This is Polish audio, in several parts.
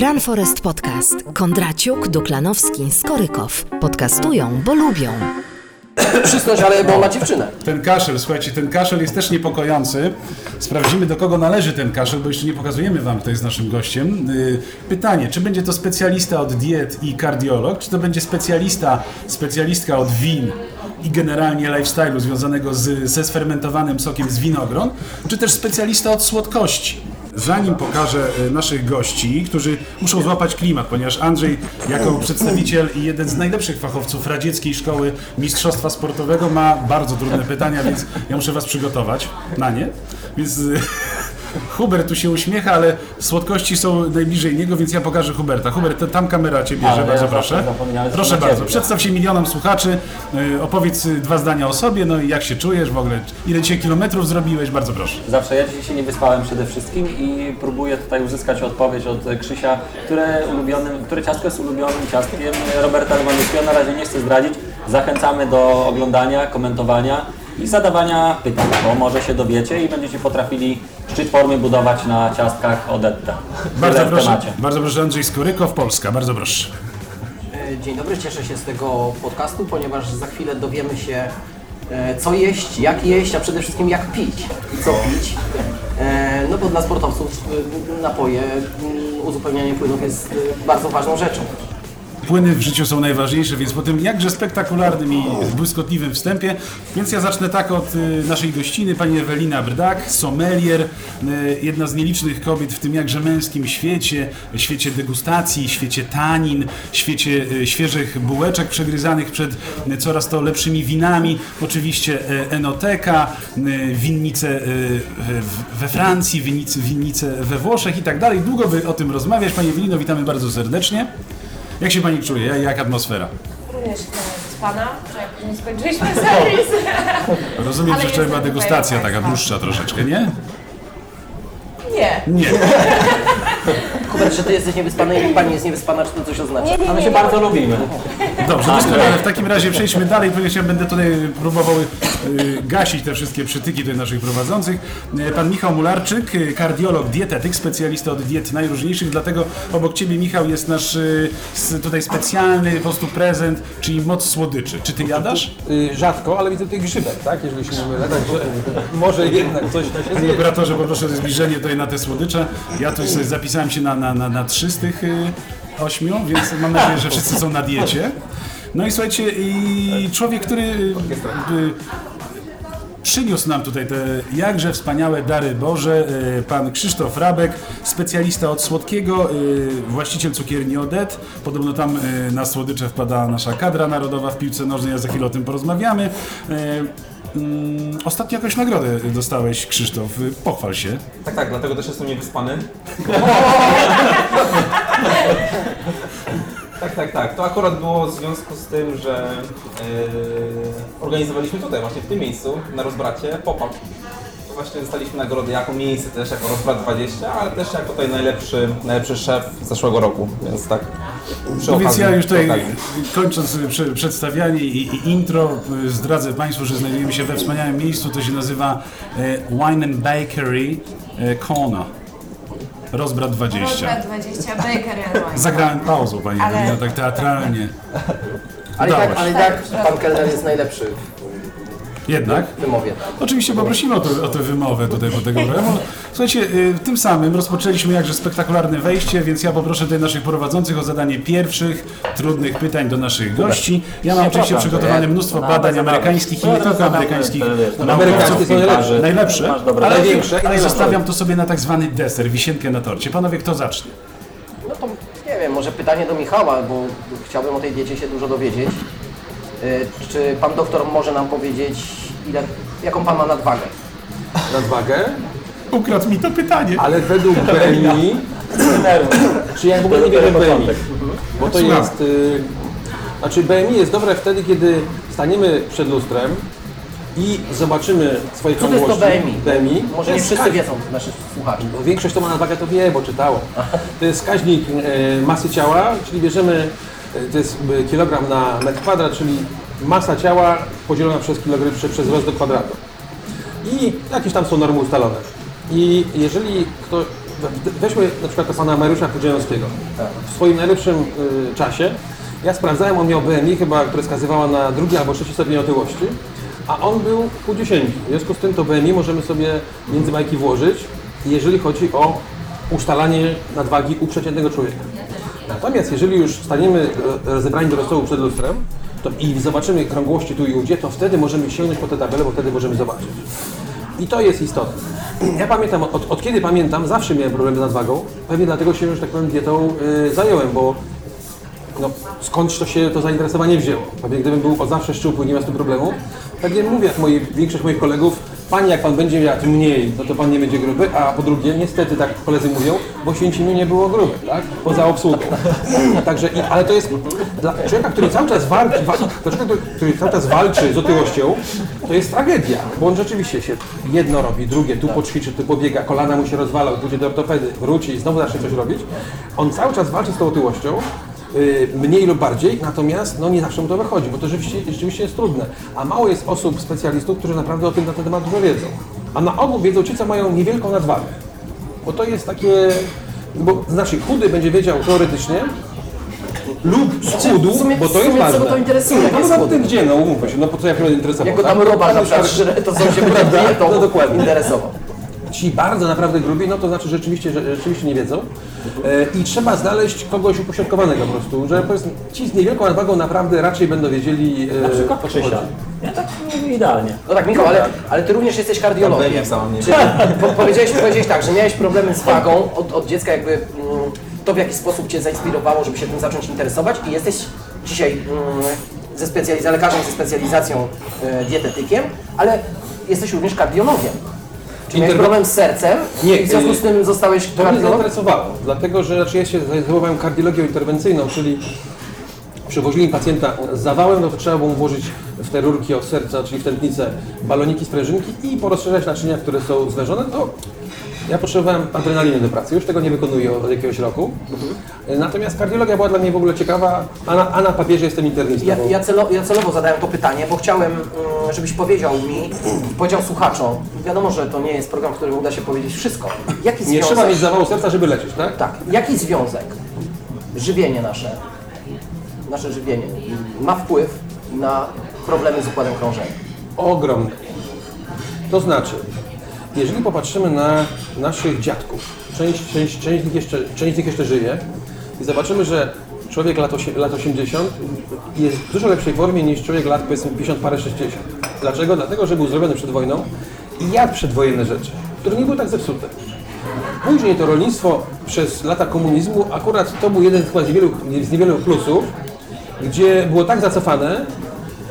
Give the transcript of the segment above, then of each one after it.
Run Forest Podcast. Kondraciuk, Duklanowski, Skorykow. Podcastują, bo lubią. Przysnąć, ale bo ma dziewczynę. Ten kaszel, słuchajcie, ten kaszel jest też niepokojący. Sprawdzimy, do kogo należy ten kaszel, bo jeszcze nie pokazujemy Wam, kto jest naszym gościem. Yy, Pytanie, czy będzie to specjalista od diet i kardiolog, czy to będzie specjalista, specjalistka od win i generalnie lifestyle'u związanego z, ze sfermentowanym sokiem z winogron, czy też specjalista od słodkości. Zanim pokażę e, naszych gości, którzy muszą złapać klimat, ponieważ Andrzej jako przedstawiciel i jeden z najlepszych fachowców radzieckiej szkoły mistrzostwa sportowego ma bardzo trudne pytania, więc ja muszę was przygotować na nie. Więc e, Hubert tu się uśmiecha, ale słodkości są najbliżej niego, więc ja pokażę Huberta. Hubert, tam kamera cię bierze, bardzo ja proszę. Proszę bardzo, ciebie. przedstaw się milionom słuchaczy, e, opowiedz e, dwa zdania o sobie, no i jak się czujesz w ogóle, ile dzisiaj kilometrów zrobiłeś, bardzo proszę. Zawsze ja dzisiaj się nie wyspałem przede wszystkim i próbuję tutaj uzyskać odpowiedź od Krzysia, które, ulubionym, które ciastko jest ulubionym ciastkiem Roberta Lewandowskiego. Na razie nie chcę zdradzić. Zachęcamy do oglądania, komentowania i zadawania pytań, bo może się dowiecie i będziecie potrafili szczyt formy budować na ciastkach Odetta. Bardzo proszę, temacie. bardzo proszę Andrzej Skorykow, Polska, bardzo proszę. E, Dzień dobry, cieszę się z tego podcastu, ponieważ za chwilę dowiemy się, e, co jeść, jak jeść, a przede wszystkim jak pić i co pić. E, No bo dla sportowców napoje, uzupełnianie płynów jest bardzo ważną rzeczą. Płyny w życiu są najważniejsze, więc po tym jakże spektakularnym i błyskotliwym wstępie, więc ja zacznę tak od y, naszej gościny, pani Ewelina Brdak, sommelier, y, jedna z nielicznych kobiet w tym jakże męskim świecie, świecie degustacji, świecie tanin, świecie y, świeżych bułeczek przegryzanych przed coraz to lepszymi winami, oczywiście enoteka, winnice we Francji, winnice, winnice we Włoszech i tak dalej. Długo by o tym rozmawiać. Pani Ewelino, witamy bardzo serdecznie. Jak się Pani czuje? Jak- atmosfera? Również z Pana, że jak nie skończyliśmy serwis. Rozumiem, Ale że wczoraj była jestem degustacja taka dłuższa troszeczkę, nie? Nie. Nie. Hubert, że ty jesteś niewyspany i pani jest niewyspana, czy to coś oznacza? Nie, nie, nie, się nie, bardzo lubimy. Dobrze, doskonale. W takim razie przejdźmy dalej, ponieważ ja będę tutaj próbował y, gasić te wszystkie przytyki tutaj naszych prowadzących. Y, Pan Michał Mularczyk, y, kardiolog, dietetyk, specjalista od diet najróżniejszych, dlatego obok Ciebie, Michał, jest nasz y, s- tutaj specjalny po prostu prezent, czyli moc słodyczy. Czy Ty jadasz? Y, Rzadko, ale widzę tutaj grzybek, tak? Jeżeli się nie mylę, także może jednak coś da się Panie zjeść. operatorze, poproszę o zbliżenie tutaj na te słodycze. Ja tu sobie zapisałem się na, na, na, na trzy z tych y, ośmiu, więc mam nadzieję, że wszyscy są na diecie. No i słuchajcie, i człowiek, który y, y, przyniósł nam tutaj te jakże wspaniałe dary Boże, pan Krzysztof Rabek, specjalista od słodkiego, właściciel cukierni Odet. Podobno tam na słodycze wpada nasza kadra narodowa w piłce nożnej, a za chwilę o tym porozmawiamy. Mm, Ostatnio jakąś nagrodę dostałeś, Krzysztof. Pochwal się. Tak, tak, dlatego też jestem niewyspany. Tak, tak, tak. To akurat było w związku z tym, że yy, organizowaliśmy tutaj, właśnie w tym miejscu, na rozbracie, pop-up. Właśnie dostaliśmy nagrodę jako miejsce też, jako rozbrat 20, ale też jako tutaj najlepszy, najlepszy szef zeszłego roku, więc tak. Przy No więc ja już tutaj kończąc prze- przedstawianie i, i intro, zdradzę Państwu, że znajdujemy się we wspaniałym miejscu, to się nazywa y, Wine and Bakery Kona. Rozbrat 20. Rozbrat 20 Baker Airlines. Zagrałem pauzą, Pani Ale- tak teatralnie. Ale Udało tak, ale tak pan kelner jest najlepszy Jednak? wymowie. Oczywiście poprosimy o, to, o tę wymowę tutaj po tego programu. Słuchajcie, y, tym samym rozpoczęliśmy jakże spektakularne wejście, więc ja poproszę tutaj naszych prowadzących o zadanie pierwszych trudnych pytań do naszych gości. Ja mam oczywiście przygotowane mnóstwo badań amerykańskich i nie tylko amerykańskich naukowców. najlepsze. Ale, Największe ale zostawiam to sobie na tak zwany deser, wisienkę na torcie. Panowie, kto zacznie? No to nie wiem, może pytanie do Michała, bo chciałbym o tej diecie się dużo dowiedzieć. Y, Czy pan doktor może nam powiedzieć, ile, jaką pan ma nadwagę? nadwagę, Ukradł mi to pytanie. ale według BMI, czy ja w ogóle nie wierzę w BMI, bo to jest, y, znaczy BMI jest dobre wtedy, kiedy staniemy przed lustrem i zobaczymy swoje Co to jest to. BMI? BMI. Może to nie jest wszyscy wiedzą, nasi słuchacze. No, większość to ma nadwagę, to wie, bo czytało. To jest wskaźnik e, masy ciała, czyli bierzemy, to jest e, kilogram na metr kwadrat, czyli masa ciała podzielona przez kilogram przez, przez rost do kwadratu. I jakieś tam są normy ustalone. I jeżeli kto, weźmy na przykład to pana Mariusza Pudzianowskiego. W swoim najlepszym y, czasie ja sprawdzałem, on miał BMI chyba, które wskazywała na drugi albo trzeci stopień otyłości, a on był pół dziesięciu. W związku z tym to BMI możemy sobie między bajki włożyć, jeżeli chodzi o ustalanie nadwagi u przeciętnego człowieka. Natomiast jeżeli już staniemy e, rozebrani do stołu przed lustrem to i zobaczymy krągłości tu i ówdzie, to wtedy możemy sięgnąć po tę tabelę, bo wtedy możemy zobaczyć. I to jest istotne. Ja pamiętam, od, od kiedy pamiętam, zawsze miałem problemy z nadwagą. Pewnie dlatego się, że tak powiem, dietą y, zająłem, bo no, skądś to się to zainteresowanie wzięło. Pewnie gdybym był od zawsze szczupły, nie miał z tym problemu, tak mówię jak moi, większość moich kolegów, Panie, jak Pan będzie jadł mniej, no to Pan nie będzie gruby, a po drugie, niestety tak koledzy mówią, bo Święcimiu nie było gruby, tak? Poza obsługą. Także, i, ale to jest dla człowieka, który cały czas walczy, człowieka, który- cały czas walczy z otyłością, to jest tragedia, bo on rzeczywiście się jedno robi, drugie, tu poćwiczy, tu pobiega, kolana mu się rozwalał, pójdzie do ortopedy, wróci i znowu zacznie coś robić. On cały czas walczy z tą otyłością, mniej lub bardziej, natomiast no, nie zawsze mu to wychodzi, bo to rzeczywiście, rzeczywiście jest trudne. A mało jest osób, specjalistów, którzy naprawdę o tym na ten temat dużo wiedzą. A na ogół wiedzą ci, co mają niewielką nadwagę. Bo to jest takie, bo znaczy chudy będzie wiedział teoretycznie, lub schudł, w sumie- bo to jest ważne. go to interesuje, jak no, no, ty gdzie, no umówmy się, no po co ja będę interesował, Jako tak? tam robar na No, przykład to co się będzie No dokładnie. interesował. Ci bardzo naprawdę grubi, no to znaczy rzeczywiście, że rzeczywiście nie wiedzą. E, I trzeba znaleźć kogoś upośrodkowanego po prostu, że powiedzmy, ci z niewielką nadwagą naprawdę raczej będą wiedzieli e, Na przykład o co chodzi. Krzysia. Ja tak mówię idealnie. No tak, Michał, ale, ale ty również jesteś kardiologiem. Sam, nie Czyli po, powiedziałeś, powiedziałeś tak, że miałeś problemy z wagą od, od dziecka, jakby mm, to w jakiś sposób cię zainspirowało, żeby się tym zacząć interesować i jesteś dzisiaj mm, ze specjaliz- lekarzem ze specjalizacją e, dietetykiem, ale jesteś również kardiologiem. Czy miałeś Interwe- problem z sercem Nie, i w związku y, z tym zostałeś To mnie kardiologiem? zainteresowało, dlatego że znaczy ja się zajmowałem kardiologią interwencyjną, czyli przywozili pacjenta z zawałem, no to trzeba było mu włożyć w te rurki od serca, czyli w tętnicę, baloniki, sprężynki i porozszerzać naczynia, które są zwężone, to ja potrzebowałem adrenaliny do pracy, już tego nie wykonuję od jakiegoś roku. Natomiast kardiologia była dla mnie w ogóle ciekawa, a na, a na papierze jestem internistą. Ja, bo- ja, celo, ja celowo zadałem to pytanie, bo chciałem, mm, żebyś powiedział mi, powiedział słuchaczom, wiadomo, że to nie jest program, w którym uda się powiedzieć wszystko. Jaki Nie związek, trzeba mieć zawału serca, żeby leczyć, tak? tak, jaki związek żywienie nasze, nasze żywienie ma wpływ na problemy z układem krążenia? Ogromny. To znaczy, jeżeli popatrzymy na naszych dziadków, część, część, część, z nich jeszcze, część z nich jeszcze żyje i zobaczymy, że człowiek lat, osie, lat 80 jest w dużo lepszej formie niż człowiek lat powiedzmy 50 parę 60. Dlaczego? Dlatego, że był zrobiony przed wojną i jadł przedwojenne rzeczy, które nie były tak zepsute. Później to rolnictwo przez lata komunizmu, akurat to był jeden z niewielu, z niewielu plusów, gdzie było tak zacofane,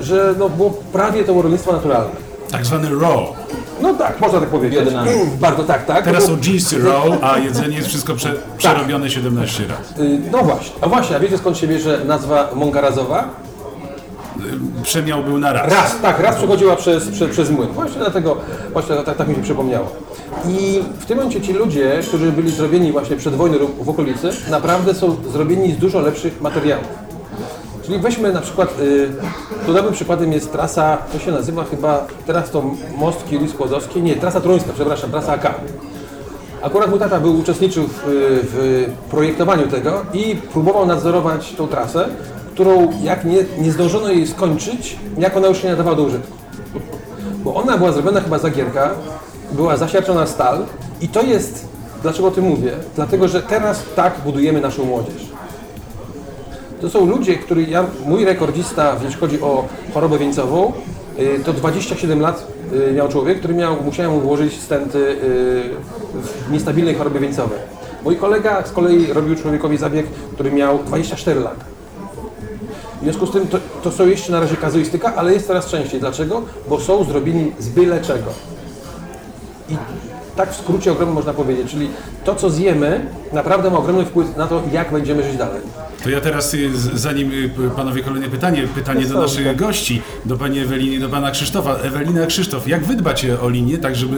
że no, było prawie to rolnictwo naturalne. Tak zwany raw. No tak, można tak powiedzieć. Biodynamika. Bardzo tak, tak. Teraz No są jeansy raw, a jedzenie jest wszystko prze, przerobione 17 razy. Y, No właśnie, a właśnie, a wiecie skąd się bierze nazwa mąka razowa? Przemiał był na raz. Raz, tak, raz przechodziła przez, przez, przez młyn. Właśnie dlatego, właśnie tak, tak mi się przypomniało. I w tym momencie ci ludzie, którzy byli zrobieni właśnie przed wojną lub w okolicy, naprawdę są zrobieni z dużo lepszych materiałów. Czyli weźmy na przykład, y, dobrym przykładem jest trasa, to się nazywa chyba, teraz to most Kielich-Skłodowski, nie, trasa Trońska, przepraszam, trasa AK. Akurat mój tata był, uczestniczył w, w projektowaniu tego i próbował nadzorować tą trasę, którą jak nie, nie zdążono jej skończyć, jak ona już nie nadawała do użytku. Bo ona była zrobiona chyba zagierka, była zasiarczona stal i to jest, dlaczego o tym mówię? Dlatego, że teraz tak budujemy naszą młodzież. To są ludzie, którzy, ja, mój rekordzista, jeśli chodzi o chorobę wieńcową, y, to 27 lat y, miał człowiek, który miał, musiałem mu włożyć stenty w niestabilnej chorobie wieńcowej. Mój kolega z kolei robił człowiekowi zabieg, który miał 24 lata. W związku z tym to, to są jeszcze na razie kazuistyka, ale jest coraz częściej. Dlaczego? Bo są zrobieni z byle czego. I tak w skrócie ogromnym można powiedzieć, czyli to, co zjemy, naprawdę ma ogromny wpływ na to, jak będziemy żyć dalej. To ja teraz, y, zanim y, panowie kolejne pytanie, pytanie do naszych gości, do pani Eweliny, do pana Krzysztofa. Ewelina, Krzysztof, jak wy dbacie o linię, tak żeby...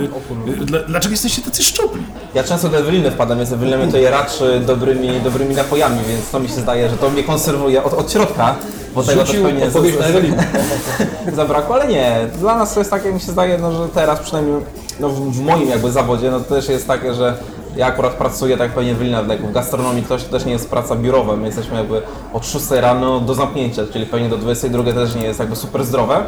y, Dla, dlaczego jesteście tacy szczupli? Ja często do Eweliny wpadam, więc Ewelina mnie to je raczy dobrymi, dobrymi napojami, więc to mi się zdaje, że to mnie konserwuje od, od środka, bo tego Rzucił odpowiedź na Ewelinę. zabrakło, ale nie. Dla nas to jest takie, mi się zdaje, no, że teraz przynajmniej no, w, w moim jakby zawodzie, no to też jest takie, że Ja akurat pracuję, tak pewnie Ewelina, jak w gastronomii ktoś, to też nie jest praca biurowa. My jesteśmy jakby od 6 rano do zamknięcia, czyli pewnie do 22 też nie jest jakby super zdrowe.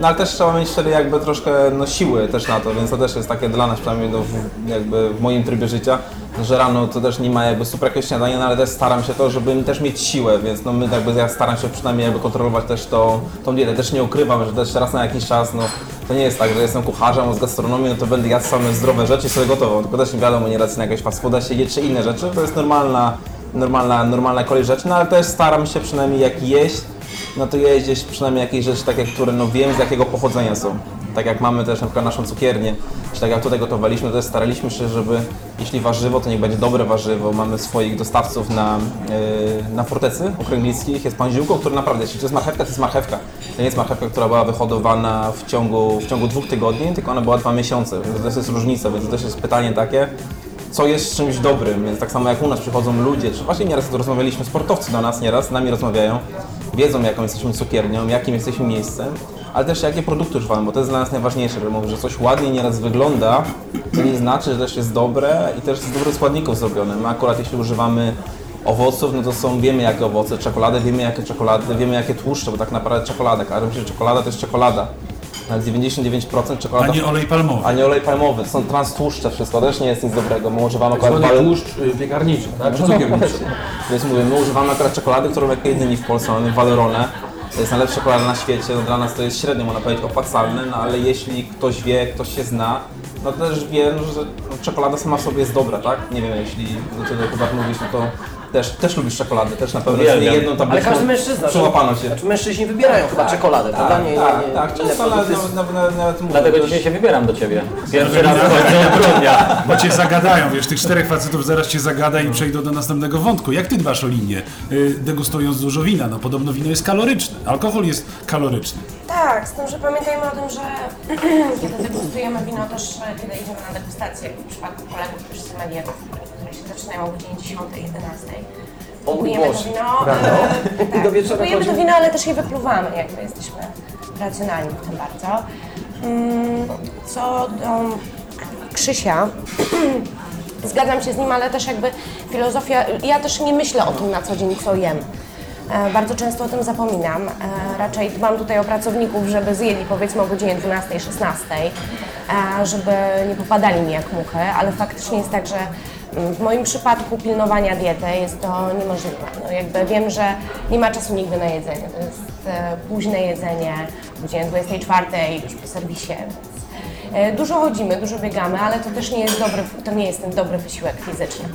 No ale też trzeba mieć wtedy jakby troszkę no, siły też na to, więc to też jest takie dla nas, przynajmniej no, w, jakby w moim trybie życia, że rano to też nie ma jakby super jakiegoś śniadania, no ale też staram się to, żeby też mieć siłę, więc no my jakby ja staram się przynajmniej jakby kontrolować też to, tą dietę. Też nie ukrywam, że też raz na jakiś czas, no to nie jest tak, że jestem kucharzem z gastronomii, no to będę jadł same zdrowe rzeczy i sobie gotował, tylko też nie wiadomo, nieraz na jakieś fast fooda się je czy inne rzeczy, to jest normalna, normalna, normalna kolej rzeczy, no ale też staram się przynajmniej jak jeść, no to jeść gdzieś przynajmniej jakieś rzeczy takie, które no wiem z jakiego pochodzenia są. Tak jak mamy też na przykład naszą cukiernię, czy tak jak tutaj gotowaliśmy, to też staraliśmy się, żeby jeśli warzywo, to niech będzie dobre warzywo. Mamy swoich dostawców na, yy, na fortecy okręglickich, jest pan Ziółko, który naprawdę, jeśli to jest marchewka, to jest marchewka. To nie jest marchewka, która była wyhodowana w ciągu, w ciągu dwóch tygodni, tylko ona była dwa miesiące, więc to też jest różnica, więc to też jest pytanie takie, co jest czymś dobrym, więc tak samo jak u nas przychodzą ludzie, czy właśnie nieraz rozmawialiśmy, sportowcy do nas nieraz, z nami rozmawiają, wiedzą jaką jesteśmy cukiernią, jakim jesteśmy miejscem, ale też jakie produkty używamy, bo to jest dla nas najważniejsze, że mówię, że coś ładnie nieraz wygląda, to nie znaczy, że też jest dobre i też z dobrych składników zrobione. My akurat jeśli używamy owoców, no to są, wiemy jakie owoce, czekolady, wiemy jakie czekolady, wiemy jakie tłuszcze, bo tak naprawdę czekolada, każdy myśli, że czekolada to jest czekolada. Ale 99% czekolada... A nie olej palmowy. A nie olej palmowy, to są transtłuszcze wszystko, też nie jest nic dobrego. My używamy akurat bal- tłuszcz y, piekarniczy, tak? Czy cukierniczy. Więc mówię, my używamy akurat czekolady, którą jak jedyni w Polsce mamy Valeronę. To jest najlepsza czekolada na świecie, no dla nas to jest średnio, można powiedzieć, opłacalne, no ale jeśli ktoś wie, ktoś się zna, no to też wie, no, że no, czekolada sama w sobie jest dobra, tak? Nie wiem, jeśli do tego chyba mówisz, no to też, też lubisz czekoladę, też na pewno nie jedną Ale każdy mężczyzna. przyłapano się. Znaczy mężczyźni wybierają chyba czekoladę, prawda? Nie, nie, tak, nie, tak, inne często nawet, nawet, nawet, nawet mówię, Dlatego dzisiaj się wybieram do Ciebie. Pierwszy raz w końcu grudnia. Bo cię zagadają, wiesz, tych czterech facetów zaraz cię zagada i przejdą do następnego wątku. Jak ty dbasz o linię, y, degustując dużo wina? No podobno wino jest kaloryczne, alkohol jest kaloryczny. Tak, z tym, że pamiętajmy o tym, że kiedy degustujemy wino, też e, kiedy idziemy na degustację, jak w przypadku kolegów, którzy są się zaczynają o godzinie 10, 11. O mój Kupujemy to Boże. wino, e, tak, Do wieczora kupujemy to chodzi- wino, ale też je wypluwamy, jakby jesteśmy racjonalni w tym bardzo. Mm, Co do Krzysia, zgadzam się z nim, ale też jakby filozofia, ja też nie myślę o tym na co dzień, co jem. E, Bardzo często o tym zapominam. E, Raczej dbam tutaj o pracowników, żeby zjedli powiedzmy o godzinie 12, 16, e, żeby nie popadali mi jak muchy, ale faktycznie jest tak, że w moim przypadku pilnowania diety jest to niemożliwe. No jakby wiem, że nie ma czasu nigdy na jedzenie. To jest e, późne jedzenie, o godzinie 24 już po serwisie, więc E, Dużo chodzimy, dużo biegamy, ale to też nie jest dobry, to nie jest ten dobry wysiłek fizyczny.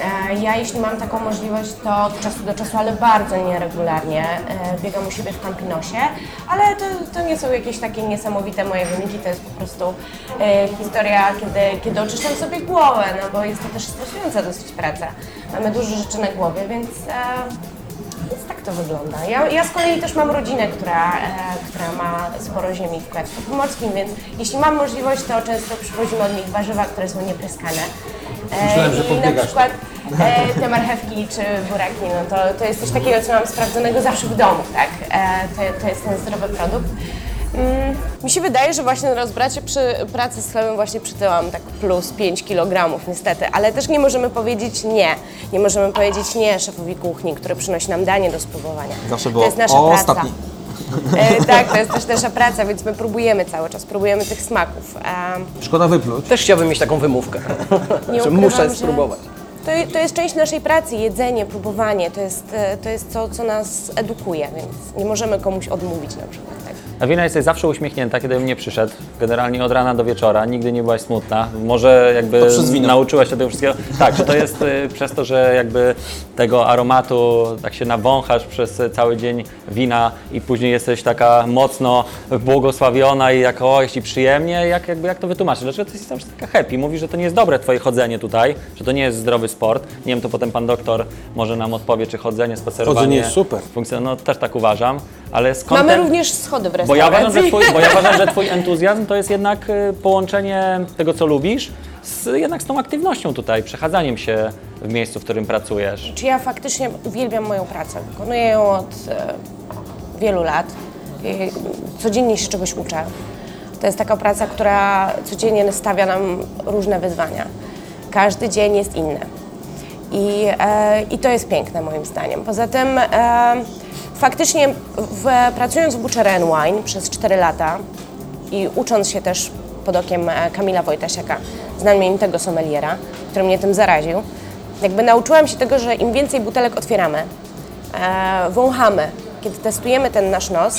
E, Ja jeśli mam taką możliwość, to od czasu do czasu, ale bardzo nieregularnie e, biegam u siebie w Campinosie, ale to, to nie są jakieś takie niesamowite moje wyniki, to jest po prostu e, historia, kiedy, kiedy oczyszczam sobie głowę, no bo jest to też stresująca dosyć praca. Mamy dużo rzeczy na głowie, więc więc tak to wygląda. Ja, ja z kolei też mam rodzinę, która, która ma sporo ziemi w Kujawsku Pomorskim, więc jeśli mam możliwość, to często przywozimy od nich warzywa, które są niepryskane. E, Myślałem, że I na podbiegasz przykład e, te marchewki czy buraki, no to, to jest coś takiego, co mam sprawdzonego zawsze w domu, tak? E, to, to jest ten zdrowy produkt. Mm, mi się wydaje, że właśnie na rozbracie przy pracy z chlebem właśnie przytyłam tak plus 5 kg niestety, ale też nie możemy powiedzieć nie. Nie możemy powiedzieć nie szefowi kuchni, który przynosi nam danie do spróbowania. Zawsze to było jest nasza o, praca. ostatni. E, tak, to jest też nasza praca, więc my próbujemy cały czas, próbujemy tych smaków. E, Szkoda wypluć. Też chciałbym mieć taką wymówkę, nie że ukrywam, muszę że- spróbować. To, to jest część naszej pracy, jedzenie, próbowanie, to jest, e, to jest to, co nas edukuje, więc nie możemy komuś odmówić na przykład. Tak? Ewina jesteś zawsze uśmiechnięta, kiedy mnie przyszedł. Generalnie od rana do wieczora, nigdy nie byłaś smutna. Może jakby nauczyłaś się tego wszystkiego. Tak, że to jest y, przez to, że jakby tego aromatu tak się nawąchasz przez y, cały dzień wina i później jesteś taka mocno błogosławiona i jak o, jeśli przyjemnie, jak, jakby, jak to wytłumaczyć? Dlaczego ty jesteś zawsze taka happy? Mówisz, że to nie jest dobre twoje chodzenie tutaj, że to nie jest zdrowy sport. Nie wiem, to potem pan doktor może nam odpowie, czy chodzenie, spacerowanie... Chodzenie jest super. Funkcjonuje, no też tak uważam, ale Mamy również schody w Bo ja, uważam, że twój, bo ja uważam, że twój entuzjazm to jest jednak y, połączenie tego, co lubisz, z, jednak z tą aktywnością tutaj, przechadzaniem się w miejscu, w którym pracujesz. Czy ja faktycznie uwielbiam moją pracę? Wykonuję ją od e, wielu lat. I codziennie się czegoś uczę. To jest taka praca, która codziennie stawia nam różne wyzwania. Każdy dzień jest inny. I, e, I to jest piękne moim zdaniem. Poza tym e, faktycznie w, pracując w Butcher Wine przez 4 lata i ucząc się też pod okiem e, Kamila Wojtasiaka, znamienitego sommeliera, który mnie tym zaraził, jakby nauczyłam się tego, że im więcej butelek otwieramy, e, wąchamy, kiedy testujemy ten nasz nos,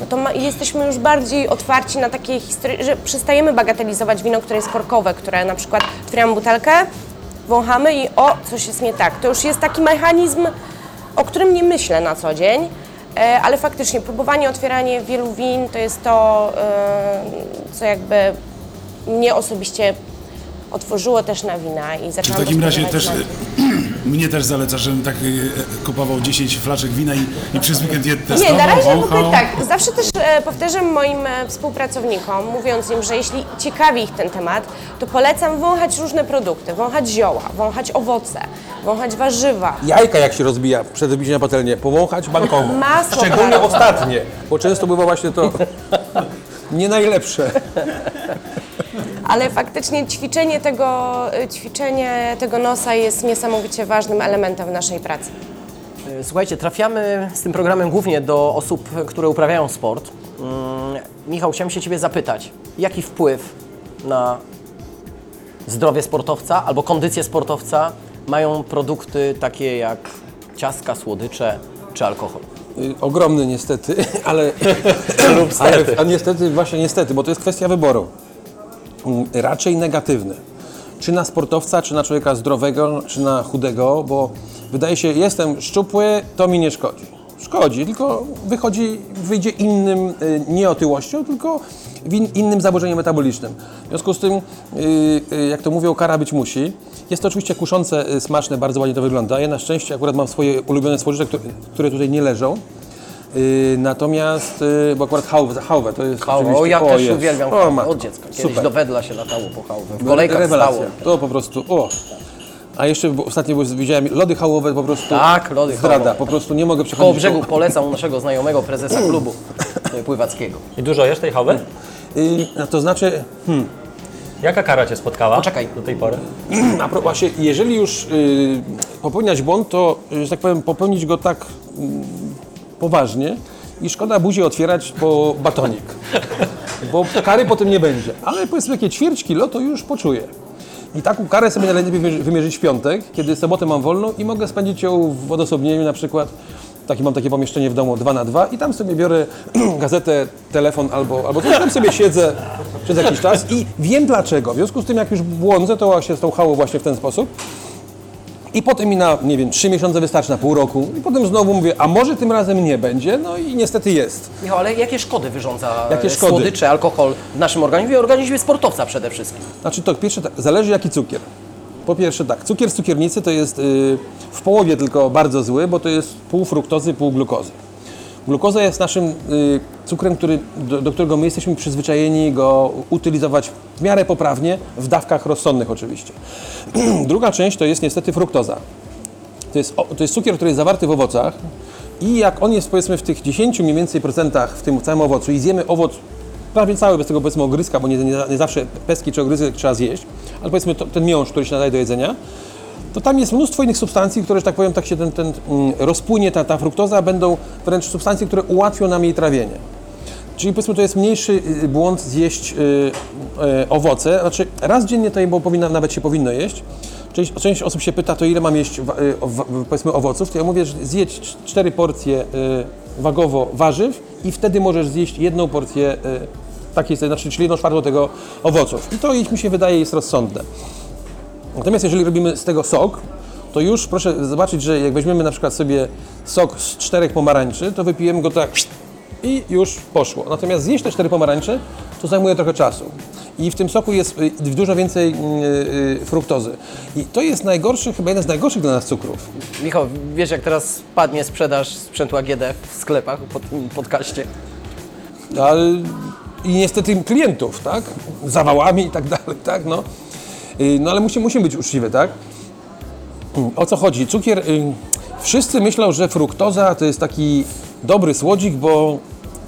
no to ma, jesteśmy już bardziej otwarci na takie historie, że przestajemy bagatelizować wino, które jest korkowe, które na przykład otwieramy butelkę, wąchamy i o, coś jest nie tak. To już jest taki mechanizm, o którym nie myślę na co dzień, e, ale faktycznie próbowanie, otwieranie wielu win to jest to, e, co jakby mnie osobiście otworzyło też na wina i Czy w zaczęłam takim razie też mnie też zaleca, żebym tak e, kupował 10 flaszek wina i, i przez weekend je Nie, testował, na razie ogóle tak. Zawsze też e, powtarzam moim e, współpracownikom, mówiąc im, że jeśli ciekawi ich ten temat, to polecam wąchać różne produkty, wąchać zioła, wąchać owoce, wąchać warzywa. Jajka jak się rozbija przed wbiciem na patelnię, powąchać bankowo. Masło Szczególnie ostatnie, bo często bywa właśnie to nie najlepsze. Ale faktycznie ćwiczenie tego, e, ćwiczenie tego nosa jest niesamowicie ważnym elementem w naszej pracy. E, Słuchajcie, trafiamy z tym programem głównie do osób, które uprawiają sport. Mm, Michał, chciałem się Ciebie zapytać, jaki wpływ na zdrowie sportowca albo kondycję sportowca mają produkty takie jak ciastka, słodycze czy alkohol? Y, Ogromny niestety, ale, ale a niestety, właśnie niestety, bo to jest kwestia wyboru. Raczej negatywny. Czy na sportowca, czy na człowieka zdrowego, czy na chudego, bo wydaje się, jestem szczupły, to mi nie szkodzi. Szkodzi, tylko wychodzi, wyjdzie innym, y, nie otyłością, tylko innym zaburzeniem metabolicznym. W związku z tym, y, y, jak to mówią, kara być musi. Jest to oczywiście kuszące, smaczne, bardzo ładnie to wygląda. Ja na szczęście akurat mam swoje ulubione które, które tutaj nie leżą. Y, natomiast, y, bo akurat hałwę, hałwę to jest Hałwę, oczywiście- o ja też jest. uwielbiam O, hałwę matko, od dziecka. Kiedyś super. do wedla się latało po hałwę. W kolejkach Rewelacja. stało. To po prostu, o. A jeszcze bo ostatnio widziałem lody hałowe po prostu. Tak, lody Zdrada, hałowe. po prostu nie mogę Koło przechodzić. brzegu polecam u naszego znajomego prezesa klubu e, pływackiego. I dużo jesz tej hawy? Y, no to znaczy, Jaka kara Cię spotkała Poczekaj. do tej pory? a pro, właśnie, jeżeli już y, popełniać błąd, to, y, że tak powiem, popełnić go tak mm, poważnie i szkoda buzi otwierać po batonik. Bo kary potem nie będzie. Ale powiedzmy takie ćwierć kilo, to już poczuję. I taką karę sobie najlepiej wymierzy- wymierzyć w piątek, kiedy sobotę mam wolną i mogę spędzić ją w odosobnieniu na przykład. Takie, mam takie pomieszczenie w domu 2 na 2 i tam sobie biorę gazetę, telefon albo, albo coś, tam sobie siedzę przez jakiś czas i wiem dlaczego. W związku z tym, jak już błądzę, to się z tą hałą właśnie w ten sposób. I potem mi na, nie wiem, 3 miesiące wystarczy, na pół roku. I potem znowu mówię, a może tym razem nie będzie? No i niestety jest. Michał, ale jakie szkody wyrządza Jakie e, szkody? słodycze, alkohol w naszym organizmie i organizmie sportowca przede wszystkim? Znaczy to pierwsze tak, zależy jaki cukier. Po pierwsze tak, cukier z cukiernicy to jest y, w połowie tylko bardzo zły, bo to jest pół fruktozy, pół glukozy. Glukoza jest naszym y, cukrem, który, do, do którego my jesteśmy przyzwyczajeni go utylizować w miarę poprawnie, w dawkach rozsądnych oczywiście. Druga część to jest niestety fruktoza. To jest, o- to jest cukier, który jest zawarty w owocach i jak on jest powiedzmy w tych 10 mniej więcej procentach w tym całym owocu i zjemy owoc prawie cały bez tego powiedzmy ogryzka, bo nie, nie, nie zawsze pestki czy ogryzek trzeba zjeść, ale powiedzmy to, ten miąższ, który się nadaje do jedzenia, to tam jest mnóstwo innych substancji, które, że tak powiem, tak się ten, ten mm, rozpłynie, ta, ta fruktoza, będą wręcz substancje, które ułatwią nam jej trawienie. Czyli powiedzmy to jest mniejszy y, błąd zjeść y, y, owoce, znaczy raz dziennie to bo powinna, nawet się powinno jeść. Część, część osób się pyta, to ile mam jeść y, wa- powiedzmy owoców, to ja mówię, że zjedź cz- cztery porcje y, wagowo warzyw i wtedy możesz zjeść jedną porcję y, takiej, znaczy czyli jedną czwartą tego owoców. I to mi się wydaje jest rozsądne. Natomiast jeżeli robimy z tego sok, to już proszę zobaczyć, że jak weźmiemy na przykład sobie sok z czterech pomarańczy, to wypijemy go tak i już poszło. Natomiast zjeść te cztery pomarańcze, to zajmuje trochę czasu. I w tym soku jest y, dużo więcej y, y, fruktozy. I to jest najgorszy, chyba jeden z najgorszych dla nas cukrów. Michał, wiesz jak teraz spadnie sprzedaż sprzętu AGD w sklepach po tym podcaście? Ale i niestety klientów, tak? Zawałami i tak dalej, tak? No, no ale musimy, musimy być uczciwi, tak? O co chodzi? Cukier. y, Wszyscy myślą, że fruktoza to jest taki dobry słodzik, bo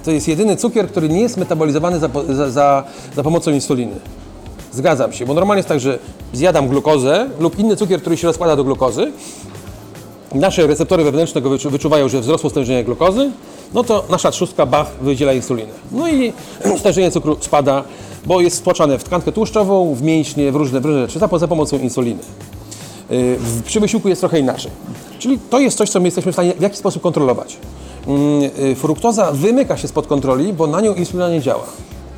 to jest jedyny cukier, który nie jest metabolizowany za, za, za, za pomocą insuliny. Zgadzam się, bo normalnie jest tak, że zjadam glukozę lub inny cukier, który się rozkłada do glukozy. Nasze receptory wewnętrzne go wyczu- wyczuwają, że wzrosło stężenie glukozy, no to nasza trzustka, bach, wydziela insulinę. No i stężenie cukru spada, bo jest wtłaczane w tkankę tłuszczową, w mięśnie, w różne, w różne rzeczy, za, za pomocą insuliny. Y, Przy wysiłku jest trochę inaczej. Czyli to jest coś, co my jesteśmy w stanie w jakiś sposób kontrolować. Mm, y, Fruktoza wymyka się spod kontroli, bo na nią insulina nie działa.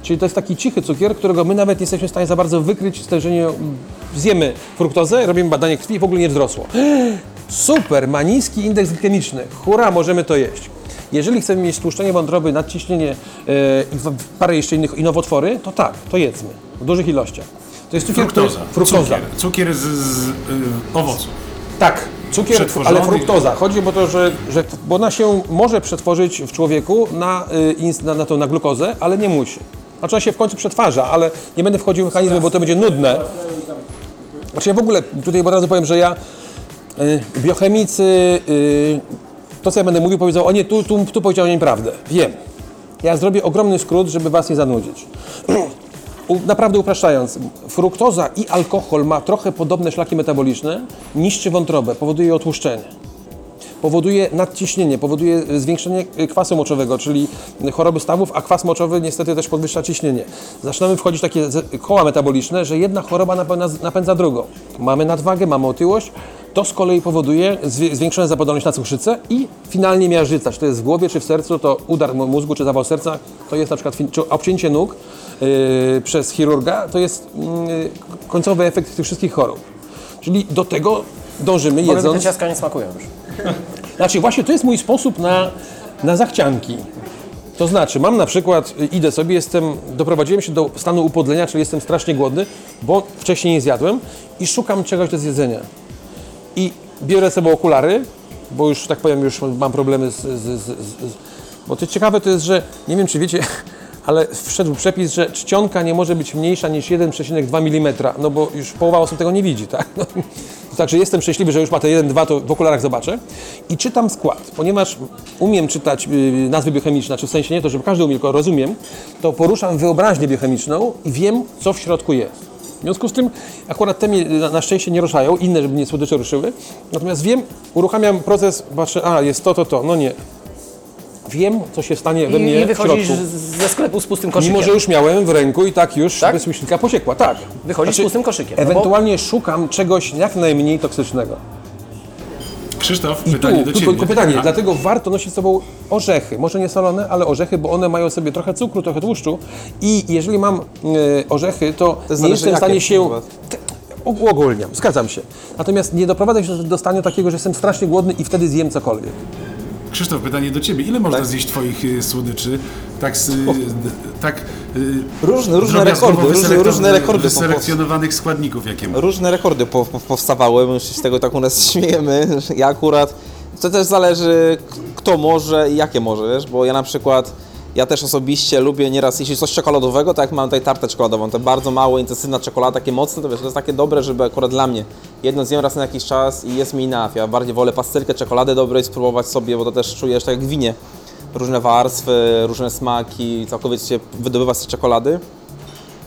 Czyli to jest taki cichy cukier, którego my nawet nie jesteśmy w stanie za bardzo wykryć stężenie. Zjemy fruktozę, robimy badanie krwi i w ogóle nie wzrosło. Super, ma niski indeks glikemiczny. Hurra, możemy to jeść. Jeżeli chcemy mieć tłuszczenie wątroby, nadciśnienie yy, i parę jeszcze innych i nowotwory, to tak, to jedzmy w dużych ilościach. To jest cukier, który- Fruktoza. Fruktoza. Cukier, cukier z, z y, owoców. Tak, cukier, ale fruktoza. Chodzi o to, że, że bo ona się może przetworzyć w człowieku na, y, na, na, to, na glukozę, ale nie musi. Znaczy ona się w końcu przetwarza, ale nie będę wchodził w mechanizmy, bo to będzie nudne. Znaczy ja w ogóle tutaj od razu powiem, że ja y, biochemicy, y, to co ja będę mówił, powiedzą, o nie, tu, tu, tu powiedział nieprawdę. Wiem. Ja zrobię ogromny skrót, żeby was nie zanudzić. Naprawdę upraszczając, fruktoza i alkohol ma trochę podobne szlaki metaboliczne, niszczy wątrobę, powoduje otłuszczenie. Powoduje nadciśnienie, powoduje zwiększenie y, kwasu moczowego, czyli choroby stawów, a kwas moczowy niestety też podwyższa ciśnienie. Zaczynamy wchodzić w takie koła metaboliczne, że jedna choroba napędza drugą. Mamy nadwagę, mamy otyłość, to z kolei powoduje zwi- zwiększoną zapadalność na cukrzycę i finalnie miażdżyca, czy to jest w głowie, czy w sercu, to udar mózgu, czy zawał serca, to jest na przykład czy obcięcie nóg yy, przez chirurga, to jest yy, końcowy efekt tych wszystkich chorób. Czyli do tego dążymy Bo te jedząc... ciastka nie smakują już. Znaczy właśnie to jest mój sposób na, na zachcianki. To znaczy, mam na przykład, y, idę sobie, jestem, doprowadziłem się do stanu upodlenia, czyli jestem strasznie głodny, bo wcześniej nie zjadłem i szukam czegoś do zjedzenia. I biorę sobie okulary, bo już, tak powiem, już mam problemy z, z, z, z, bo to ciekawe to jest, że, nie wiem czy wiecie, ale wszedł przepis, że czcionka nie może być mniejsza niż 1,2 mm, no bo już połowa osób tego nie widzi, tak? No, Także jestem szczęśliwy, że już ma te 1,2, to w okularach zobaczę. I czytam skład, ponieważ umiem czytać y, nazwy biochemiczne, czy w sensie nie to, żeby każdy umiał, tylko rozumiem, to poruszam wyobraźnię biochemiczną i wiem, co w środku jest. W związku z tym akurat te mnie na, szczęście nie ruszają, inne, żeby mnie słodycze ruszyły. Natomiast wiem, uruchamiam proces, patrzę, a jest to, to, to, no nie. Wiem, co się stanie we mnie I, i w wychodzisz środku. ze sklepu z pustym koszykiem. Mimo, że już miałem w ręku i tak już Tak? bez myślnika pociekła, tak. Wychodzisz z pustym koszykiem, no Ewentualnie szukam czegoś jak najmniej toksycznego. Krzysztof, I pytanie tu, do tu Ciebie. tylko pytanie, A, dlatego warto nosić z sobą orzechy, może nie solone, ale orzechy, bo one mają sobie trochę cukru, trochę tłuszczu i jeżeli mam e, orzechy, to, nie zależy jestem w stanie się... Uogólniam, zgadzam się. Natomiast nie doprowadzę się do stanu takiego, że jestem strasznie głodny i wtedy zjem cokolwiek. Krzysztof, pytanie do Ciebie. Ile można Tak. zjeść Twoich y, słodyczy? Tak, y, tak y, Różne- różne rekordy, różne- różne rekordy Wyselekcjonowanych składników, jakie ma. Różne rekordy po, po, powstawały, my się z tego tak u nas śmiejemy. Ja akurat, to też zależy kto może i jakie może, wiesz, bo ja na przykład, ja też osobiście lubię nieraz, jeśli coś czekoladowego, tak jak mam tutaj tartę czekoladową, to bardzo mało, intensywna czekolada, takie mocne, to wiesz, to jest takie dobre, żeby akurat dla mnie jedno zjem raz na jakiś czas i jest mi enough. Ja bardziej wolę pastylkę czekolady dobrej spróbować sobie, bo to też czujesz tak jak winie. Różne warstwy, różne smaki, całkowicie wydobywa z czekolady.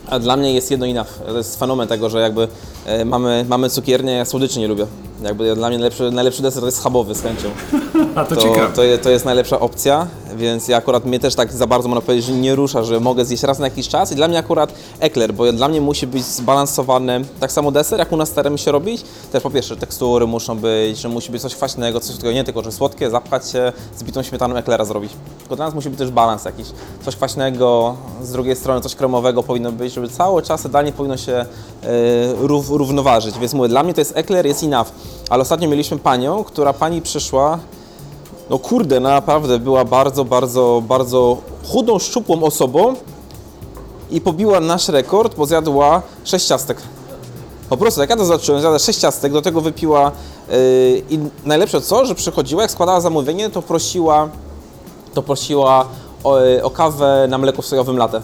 A dla mnie jest jedno enough. To jest fenomen tego, że jakby e, mamy, mamy cukiernię, ja słodyczy nie lubię. Jakby dla mnie najlepszy, najlepszy deser to jest schabowy z chęcią. A to, To, ciekawe. to, to jest najlepsza opcja, więc ja akurat mnie też tak za bardzo można powiedzieć, że nie rusza, że mogę zjeść raz na jakiś czas i dla mnie akurat ekler, bo dla mnie musi być zbalansowany tak samo deser, jak u nas staramy się robić. Też po pierwsze tekstury muszą być, że musi być coś kwaśnego, coś takiego nie tylko, że słodkie, zapchać się, z bitą śmietaną eklera zrobić. Tylko dla nas musi być też balans jakiś. Coś kwaśnego, z drugiej strony coś kremowego powinno być, żeby cały czas danie powinno się e, rów, równoważyć. Więc mówię, dla mnie to jest ekler, jest enough. Ale ostatnio mieliśmy panią, która pani przyszła no kurde, naprawdę była bardzo, bardzo, bardzo chudą, szczupłą osobą i pobiła nasz rekord, bo zjadła 6 ciastek. Po prostu, jak ja to zacząłem, zjadła 6 ciastek, do tego wypiła yy, i najlepsze co, że przychodziła, jak składała zamówienie, to prosiła, to prosiła o, o kawę na mleku sojowym latę.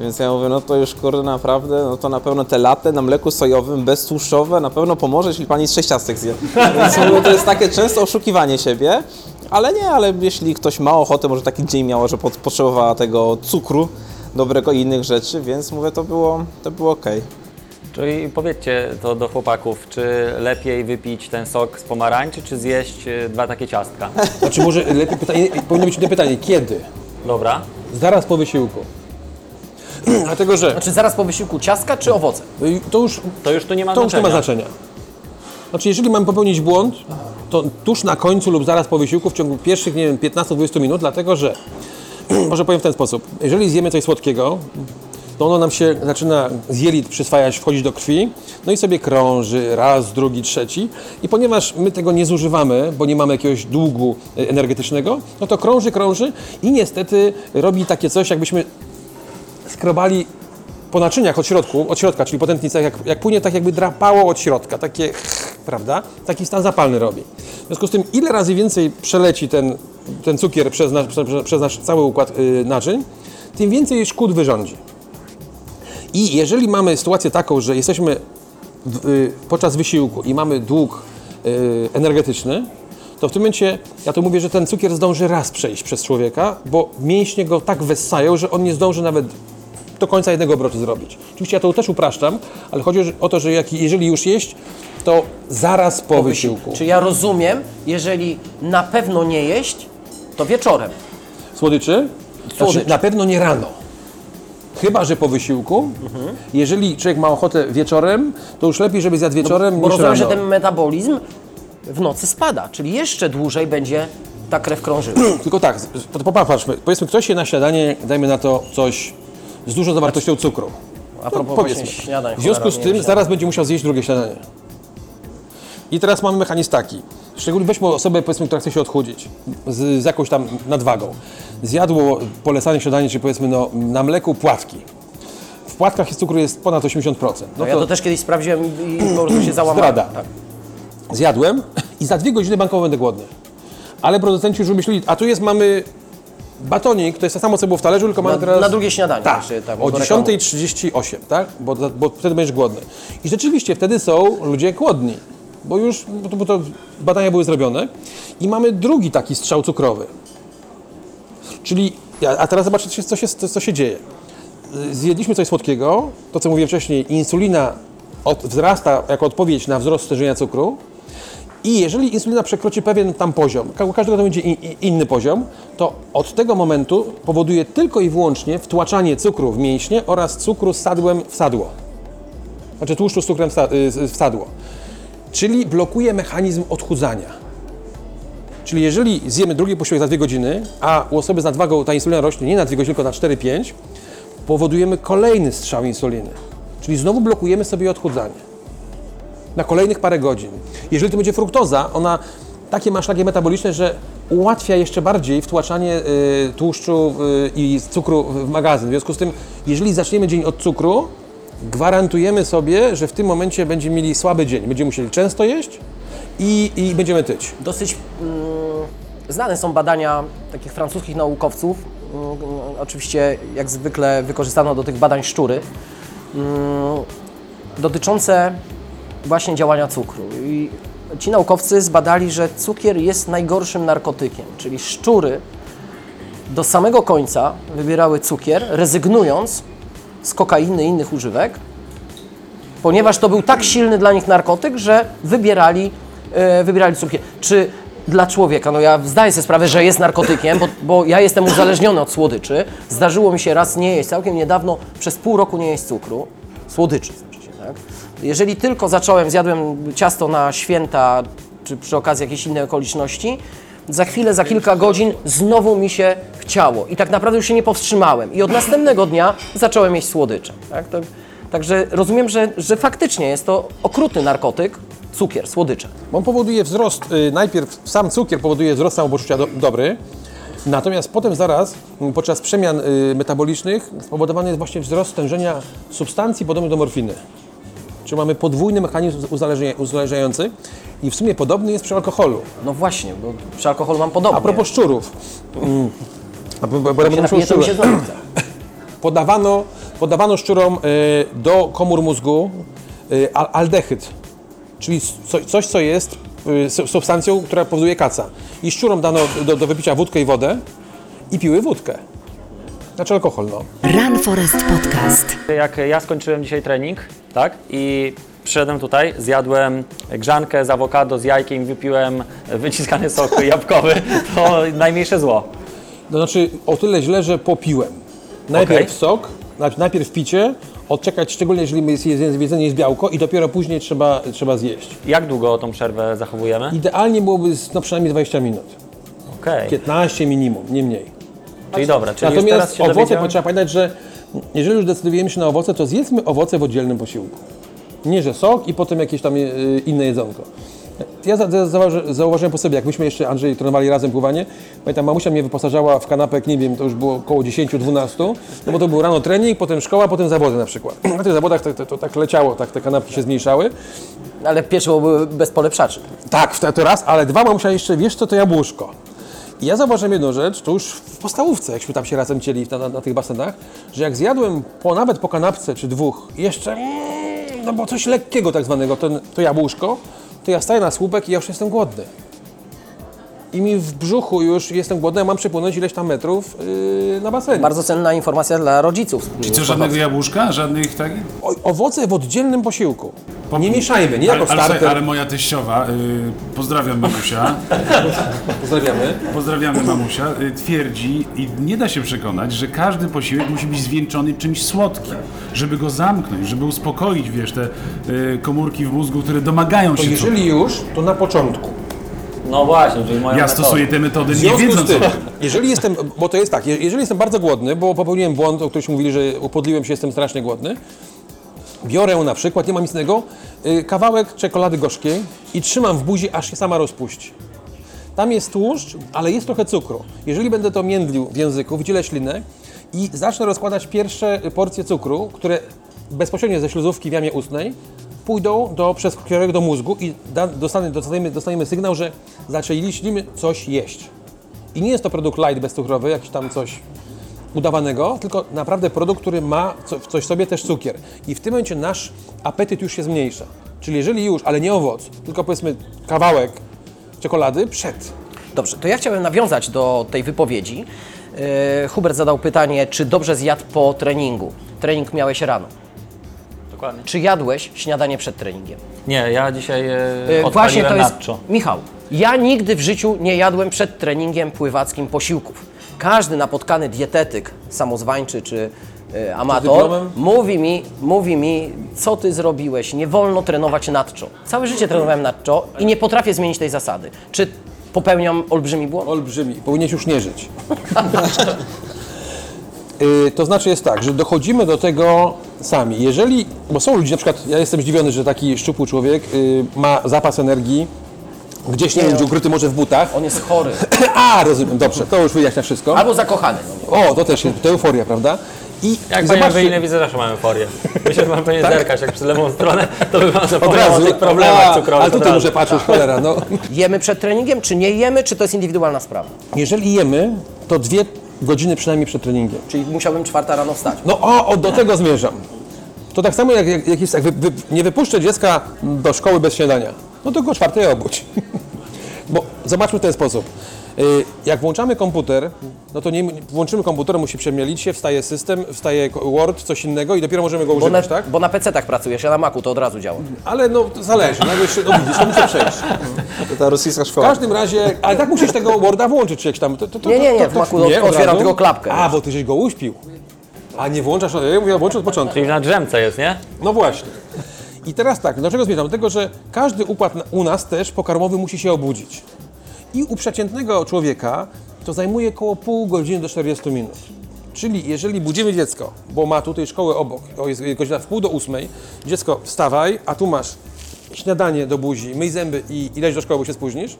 Więc ja mówię, no to już kurde naprawdę, no to na pewno te latte na mleku sojowym, beztłuszczowe na pewno pomoże, jeśli pani z 6 ciastek zje. Więc mówię, to jest takie często oszukiwanie siebie, ale nie, ale jeśli ktoś ma ochotę, może taki dzień miała, że pot- potrzebowała tego cukru, dobrego i innych rzeczy, więc mówię, to było, to było ok. Czyli powiedzcie to do chłopaków, czy lepiej wypić ten sok z pomarańczy, czy zjeść y, dwa takie ciastka? Znaczy może lepiej pytanie, powinno być inne pytanie, kiedy? Dobra. Zaraz po wysiłku. Dlatego, że Znaczy zaraz po wysiłku ciastka czy owoce? y, to już, To już tu nie ma to już nie znaczenia. ma znaczenia. Znaczy, jeżeli mam popełnić błąd, to tuż na końcu lub zaraz po wysiłku w ciągu pierwszych, nie wiem, 15-20 minut, dlatego że, może powiem w ten sposób, jeżeli zjemy coś słodkiego, to ono nam się zaczyna z jelit przyswajać, wchodzić do krwi, no i sobie krąży raz, drugi, trzeci. I ponieważ my tego nie zużywamy, bo nie mamy jakiegoś długu e, energetycznego, no to krąży, krąży i niestety robi takie coś, jakbyśmy skrobali po naczyniach od środku, od środka, czyli po tętnicach, jak, jak płynie, tak jakby drapało od środka, takie, prawda? Taki stan zapalny robi. W związku z tym, ile razy więcej przeleci ten, ten cukier przez nasz, przez, przez nasz cały układ y, naczyń, tym więcej szkód wyrządzi. I jeżeli mamy sytuację taką, że jesteśmy w, y, podczas wysiłku i mamy dług y, energetyczny, to w tym momencie ja to mówię, że ten cukier zdąży raz przejść przez człowieka, bo mięśnie go tak wessają, że on nie zdąży nawet do końca jednego obrotu zrobić. Oczywiście ja to też upraszczam, ale chodzi o to, że jak, jeżeli już jeść, to zaraz po, wysiłku. Czy ja rozumiem, jeżeli na pewno nie jeść, to wieczorem. Słodyczy? Znaczy, Słodycz. na pewno nie rano. Chyba, że po wysiłku. Jeżeli człowiek ma ochotę wieczorem, to już lepiej, żeby zjadł wieczorem Bo niż rozumiem, rano. że ten metabolizm w nocy spada, czyli jeszcze dłużej będzie ta krew krążyła. Tylko tak, popatrzmy. Powiedzmy, ktoś się na śniadanie, dajmy na to coś z dużą zawartością cukru. A propos Powiedzmy. właśnie śniadań. W związku z tym zaraz będzie musiał zjeść drugie śniadanie. I teraz mamy mechanizm taki. Szczególnie weźmy osobę, powiedzmy, która chce się odchudzić z, z jakąś tam nadwagą. Zjadło polecane śniadanie, czy powiedzmy no, na mleku płatki. W płatkach jest cukru jest ponad 80%. No No ja to też kiedyś sprawdziłem i i po prostu się załamałem. Zdrada. Tak. zjadłem i za dwie godziny bankowo będę głodny. Ale producenci już myśleli, a tu jest, mamy batonik, to jest to samo, co było w talerzu, tylko mamy teraz... na drugie śniadanie. Tak, o do reklamy. 10.38, tak? Bo, bo wtedy będziesz głodny. I rzeczywiście wtedy są ludzie głodni, bo już bo to, bo to badania były zrobione. I mamy drugi taki strzał cukrowy. Czyli, a teraz zobaczcie, co się, co się, co się dzieje. Zjedliśmy coś słodkiego, to co mówiłem wcześniej, insulina od, wzrasta jako odpowiedź na wzrost stężenia cukru. I jeżeli insulina przekroczy pewien tam poziom, u każdego to będzie inny poziom, to od tego momentu powoduje tylko i wyłącznie wtłaczanie cukru w mięśnie oraz cukru z sadłem w sadło. Znaczy tłuszczu z cukrem y, w sadło. Czyli blokuje mechanizm odchudzania. Czyli jeżeli zjemy drugi posiłek za 2 godziny, a u osoby z nadwagą ta insulina rośnie nie na 2 godziny, tylko na 4-5, powodujemy kolejny strzał insuliny. Czyli znowu blokujemy sobie odchudzanie na kolejnych parę godzin. Jeżeli to będzie fruktoza, ona takie ma szlaki metaboliczne, że ułatwia jeszcze bardziej wtłaczanie y, tłuszczu y, i cukru w magazyn. W związku z tym, jeżeli zaczniemy dzień od cukru, gwarantujemy sobie, że w tym momencie będziemy mieli słaby dzień. Będziemy musieli często jeść i, i będziemy tyć. Dosyć mm, znane są badania takich francuskich naukowców. Mm, oczywiście, jak zwykle, wykorzystano do tych badań szczury, mm, dotyczące właśnie działania cukru. I ci naukowcy zbadali, że cukier jest najgorszym narkotykiem, czyli szczury do samego końca wybierały cukier, rezygnując z kokainy i innych używek, ponieważ to był tak silny dla nich narkotyk, że wybierali, e, wybierali cukier. Czy dla człowieka, no ja zdaję sobie sprawę, że jest narkotykiem, bo, bo ja jestem uzależniony od słodyczy. Zdarzyło mi się raz nie jeść, całkiem niedawno, przez pół roku nie jeść cukru, słodyczy znaczy się, tak? Jeżeli tylko zacząłem, zjadłem ciasto na święta, czy przy okazji jakiejś innej okoliczności, za chwilę, za kilka godzin znowu mi się chciało i tak naprawdę już się nie powstrzymałem i od następnego dnia zacząłem jeść słodycze. Tak? To, także rozumiem, że, że faktycznie jest to okrutny narkotyk, cukier, słodycze. On powoduje wzrost, y, najpierw sam cukier powoduje wzrost samopoczucia do, dobry, natomiast potem zaraz y, podczas przemian y, metabolicznych spowodowany jest właśnie wzrost stężenia substancji podobnych do morfiny. Czyli mamy podwójny mechanizm uzależnia, uzależniający i w sumie podobny jest przy alkoholu. No właśnie, bo przy alkoholu mam podobnie. A propos szczurów. Mm. A, bo, bo, bo, Jak się napiję, to mi się znowu chce. podawano, podawano szczurom y, do komór mózgu y, al- aldehyd, czyli co, coś, co jest y, su- substancją, która powoduje kaca. I szczurom dano do, do wypicia wódkę i wodę i piły wódkę. Znaczy alkohol, no. Run Forest Podcast. Jak ja skończyłem dzisiaj trening, tak, i przyszedłem tutaj, zjadłem grzankę z awokado z jajkiem, wypiłem wyciskany sok jabłkowy, to najmniejsze zło. To znaczy o tyle źle, że popiłem. Najpierw Okej. sok, znaczy najpierw picie, odczekać, szczególnie jeżeli jest jedzenie, jest białko i dopiero później trzeba, trzeba zjeść. Jak długo tą przerwę zachowujemy? Idealnie byłoby z- no, przynajmniej 20 minut. Okej, 15 minimum, nie mniej. Czyli dobra, czyli Natomiast się owoce, dowiedziałem. bo trzeba pamiętać, że jeżeli już decydujemy się na owoce, to zjedzmy owoce w oddzielnym posiłku. Nie, że sok i potem jakieś tam y, inne jedzonko. Ja za- za- zauważy- zauważyłem po sobie, jak myśmy jeszcze, Andrzej, trenowali razem pływanie, pamiętam, mamusia mnie wyposażała w kanapek, nie wiem, to już było około 10-12, no bo to był rano trening, potem szkoła, potem zawody na przykład. Na tych zawodach to, to, to tak leciało, tak te kanapki się zmniejszały. Ale pieczywo były bez polepszaczy. Tak, to, to raz, ale dwa mamusia jeszcze, wiesz co, to jabłuszko. Ja zauważyłem jedną rzecz, to już w podstawówce, jakśmy tam się razem cieli na, na, na tych basenach, że jak zjadłem po, nawet po kanapce czy dwóch, jeszcze, mm, no bo coś lekkiego tak zwanego, to, to jabłuszko, to ja staję na słupek i ja już jestem głodny. I mi w brzuchu już jestem głodny, a mam przepłynąć ileś tam metrów yy, na basenie. Bardzo cenna informacja dla rodziców. Czy co, żadnego jabłuszka? Żadnych takich? O, owoce w oddzielnym posiłku. Nie mieszajmy, nie jako ale, ale, starter. słuchaj, ale moja teściowa, y, pozdrawiam mamusia, Pozdrawiamy. pozdrawiamy mamusia, y, twierdzi i nie da się przekonać, że każdy posiłek musi być zwieńczony czymś słodkim, żeby go zamknąć, żeby uspokoić, wiesz, te y, komórki w mózgu, które domagają To się jeżeli już, to na początku. No właśnie, czyli moja Ja metoda. stosuję te metody nie wiedząc tym, o jeżeli jestem, bo to jest tak, je- jeżeli jestem bardzo głodny, bo popełniłem błąd, o którymś mówili, że upodliłem się, jestem strasznie głodny, biorę na przykład, nie mam nic innego, y, kawałek czekolady gorzkiej i trzymam w buzi, aż się sama rozpuści. Tam jest tłuszcz, ale jest trochę cukru. Jeżeli będę to międlił w języku, wydzielę ślinę i zacznę rozkładać pierwsze porcje cukru, które bezpośrednio ze śluzówki w jamie ustnej pójdą do, przez kierowek do mózgu i da, dostanie, dostaniemy, dostaniemy sygnał, że zaczęliśmy coś jeść. I nie jest to produkt light bezcukrowy, jakiś tam coś udawanego, tylko naprawdę produkt, który ma co, w coś sobie też cukier. I w tym momencie nasz apetyt już się zmniejsza. Czyli jeżeli już, ale nie owoc, tylko powiedzmy kawałek czekolady przed. Dobrze, to ja chciałem nawiązać do tej wypowiedzi. E, Hubert zadał pytanie, czy dobrze zjadł po treningu. Trening miałeś rano. Dokładnie. Czy jadłeś śniadanie przed treningiem? Nie, ja dzisiaj e, E, odpaliłem to jest. nacho. Michał, ja nigdy w życiu nie jadłem przed treningiem pływackim posiłków. Każdy napotkany dietetyk, samozwańczy czy e, amator, dyplomem? mówi mi, mówi mi, co ty zrobiłeś, nie wolno trenować nadczo. Całe życie trenowałem nadczo i nie potrafię zmienić tej zasady. Czy popełniam olbrzymi błąd? Olbrzymi. Powinieneś już nie żyć. Y, to znaczy jest tak, że dochodzimy do tego sami. Jeżeli, bo są ludzie, na przykład ja jestem zdziwiony, że taki szczupły człowiek y, ma zapas energii, gdzieś nie wiem, gdzie ukryty może w butach. On jest chory. A, rozumiem, dobrze, to już wyjaśnia wszystko. Albo zakochany. No nie. O, to też jest, to euforia, prawda? I Jak panie zobaczcie, Ewelinie widzę, zawsze mamy euforię. Myślę, że pan powinien zerkać, jak przy lewą stronę, to by pan od zapomniał o razu, tych problemach a, cukrowych. Ale od tutaj razu. muszę patrzeć, cholera, no. Jemy przed treningiem, czy nie jemy, czy to jest indywidualna sprawa? Jeżeli jemy, to dwie godziny przynajmniej przed treningiem. Czyli musiałbym czwarta rano wstać. No o, o do tego zmierzam. To tak samo jak, jak, jak jest tak, wy, wy, nie wypuszczę dziecka do szkoły bez śniadania. No to go czwartej obudź. Bo zobaczmy w ten sposób. Y, Jak włączamy komputer, no to nie włączymy komputer, musi przemielić się, wstaje system, wstaje Word, coś innego i dopiero możemy go Bo na, używać, tak? bo na PC-tach pracujesz, ja na Macu to od razu działa. Ale no to zależy, no jeszcze, no widzisz, to muszę przejść. To ta rosyjska W szkoła. każdym razie, ale tak musisz tego Worda włączyć czy jakś tam. To, to, to, Nie, nie, nie, to, to, w Macu nie, otwieram tylko klapkę. A, bo ty żeś go uśpił. A nie włączasz, ja mówię, włączę od początku. Czyli na drzemce jest, nie? No właśnie. I teraz tak, do czego zmierzam? Do tego, że każdy układ u nas też pokarmowy musi się obudzić. I u przeciętnego człowieka to zajmuje około pół godziny do 40 minut. Czyli jeżeli budzimy dziecko, bo ma tutaj szkołę obok, o, jest godzina w pół do ósmej, dziecko wstawaj, a tu masz śniadanie do buzi, myj zęby i, i do szkoły, bo się spóźnisz,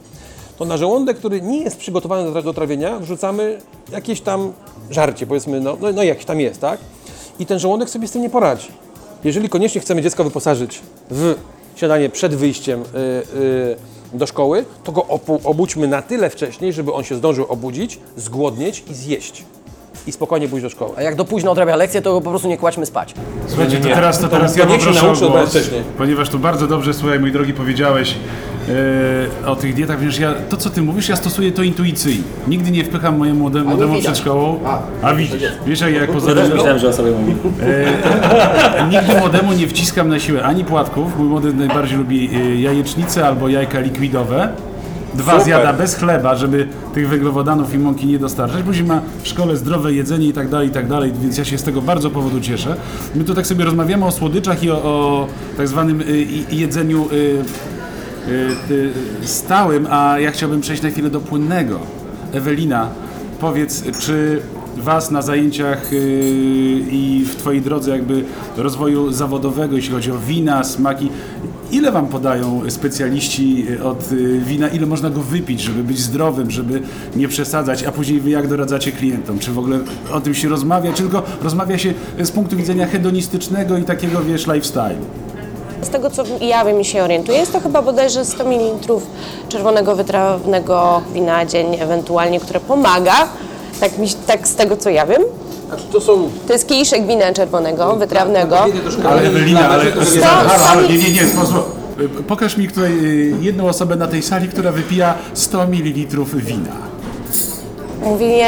to na żołądek, który nie jest przygotowany do, do trawienia, wrzucamy jakieś tam żarcie, powiedzmy, no, no, no jakieś tam jest, tak? I ten żołądek sobie z tym nie poradzi. Jeżeli koniecznie chcemy dziecko wyposażyć w śniadanie przed wyjściem y, y, do szkoły, to go obudźmy na tyle wcześniej, żeby on się zdążył obudzić, zgłodnieć i zjeść. I spokojnie pójść do szkoły. A jak do późno odrabia lekcję, to go po prostu nie kładźmy spać. Słuchajcie, to teraz, to teraz ja niech się poproszę o nauczy głos, wcześniej. ponieważ tu bardzo dobrze, słuchaj, mój drogi, powiedziałeś, e, o tych dietach, ponieważ ja, to co ty mówisz, ja stosuję to intuicyjnie. Nigdy nie wpycham mojemu młode- młodemu widać. przedszkołą. A. A widzisz, wiesz jak, Ja pozdrawiam. myślałem, że o sobie mówi. Nigdy młodemu nie wciskam na siłę ani płatków. Mój młody najbardziej lubi y, jajecznicę albo jajka likwidowe. Dwa Super. zjada bez chleba, żeby tych węglowodanów i mąki nie dostarczać. Później ma w szkole zdrowe jedzenie i tak dalej, i tak dalej, więc ja się z tego bardzo powodu cieszę. My tu tak sobie rozmawiamy o słodyczach i o, o tak zwanym y, i- jedzeniu y, y, y, stałym, a ja chciałbym przejść na chwilę do płynnego. Ewelina, powiedz, czy Was na zajęciach y, i w Twojej drodze jakby rozwoju zawodowego, jeśli chodzi o wina, smaki, ile Wam podają specjaliści od y, wina, ile można go wypić, żeby być zdrowym, żeby nie przesadzać, a później Wy jak doradzacie klientom? Czy w ogóle o tym się rozmawia, czy tylko rozmawia się z punktu widzenia hedonistycznego i takiego, wiesz, lifestyle? Z tego co ja wiem i się orientuję, jest to chyba bodajże 100 ml czerwonego wytrawnego wina dziennie, ewentualnie, które pomaga. Tak, mi, tak z tego co ja wiem. Znaczy, to są To jest kieliszek wina czerwonego, wytrawnego. Ale Ewelina, ale... to Halo, nie, nie, nie, sposób. Pokaż mi tutaj y, jedną osobę na tej sali, która wypija 100 ml wina. Mówię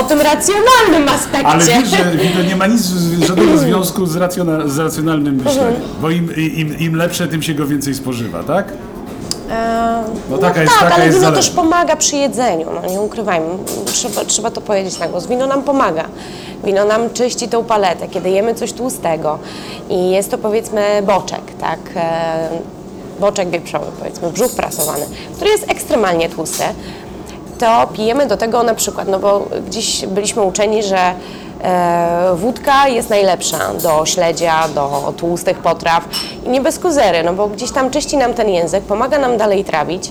o tym racjonalnym aspekcie. Ale wiesz, że wino nie ma nic, żadnego związku z, racjona, z racjonalnym myśleniem. Bo im, im, im lepsze, tym się go więcej spożywa, tak? No taka jest, tak, taka ale jest wino zaleta. też pomaga przy jedzeniu, no nie ukrywajmy, trzeba, trzeba to powiedzieć na głos. Wino nam pomaga, wino nam czyści tą paletę, kiedy jemy coś tłustego i jest to powiedzmy boczek, tak, e, boczek wieprzowy powiedzmy, brzuch prasowany, który jest ekstremalnie tłusty, to pijemy do tego na przykład, no bo gdzieś byliśmy uczeni, że e, wódka jest najlepsza do śledzia, do tłustych potraw i nie bez kozery, no bo gdzieś tam czyści nam ten język, pomaga nam dalej trawić.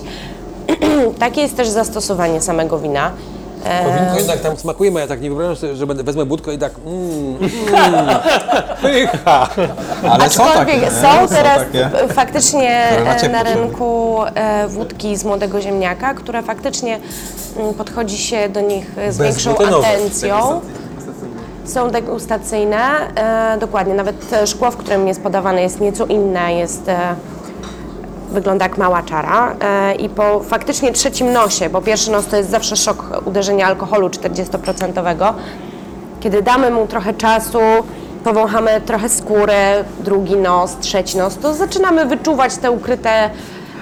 Takie jest też zastosowanie samego wina. E, Powinno jednak tam smakuje, ja tak nie wyobrażam sobie, że będę, wezmę budkę i tak mm, mm, pycha. Ale są takie, nie? są teraz takie. faktycznie Które na e, ciepło na się rynku e, wódki z młodego ziemniaka, które faktycznie mm, podchodzi się do nich z większą Bezglutenowe. atencją. Są degustacyjne, e, dokładnie. Nawet e, szkło, w którym jest podawane, jest nieco inne, jest, e, wygląda jak mała czara. E, I po faktycznie trzecim nosie, bo pierwszy nos to jest zawsze szok uderzenia alkoholu 40%, kiedy damy mu trochę czasu, powąchamy trochę skóry, drugi nos, trzeci nos, to zaczynamy wyczuwać te ukryte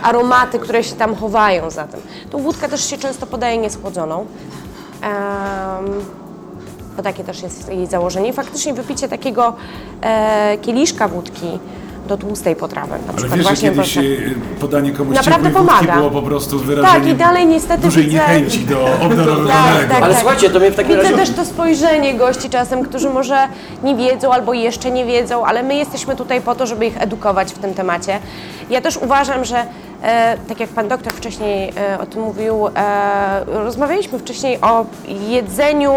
aromaty, które się tam chowają za tym. Tą wódkę też się często podaje nieschłodzoną. Bo takie też jest jej założenie. Faktycznie wypicie takiego e, kieliszka wódki do tłustej potrawy, na Ale przykład wiesz, że właśnie kiedyś proszę. y, podanie komuś Naprawdę pomaga. było po prostu wyrażeniem Tak, i dalej niestety dużej widzę- niechęci do obdarowanego. Tak, tak, Ale tak. słuchajcie, to mnie w takim Widzę razie... też to spojrzenie gości czasem, którzy może nie wiedzą albo jeszcze nie wiedzą, ale my jesteśmy tutaj po to, żeby ich edukować w tym temacie. Ja też uważam, że e, tak jak pan doktor wcześniej e, o tym mówił, e, rozmawialiśmy wcześniej o jedzeniu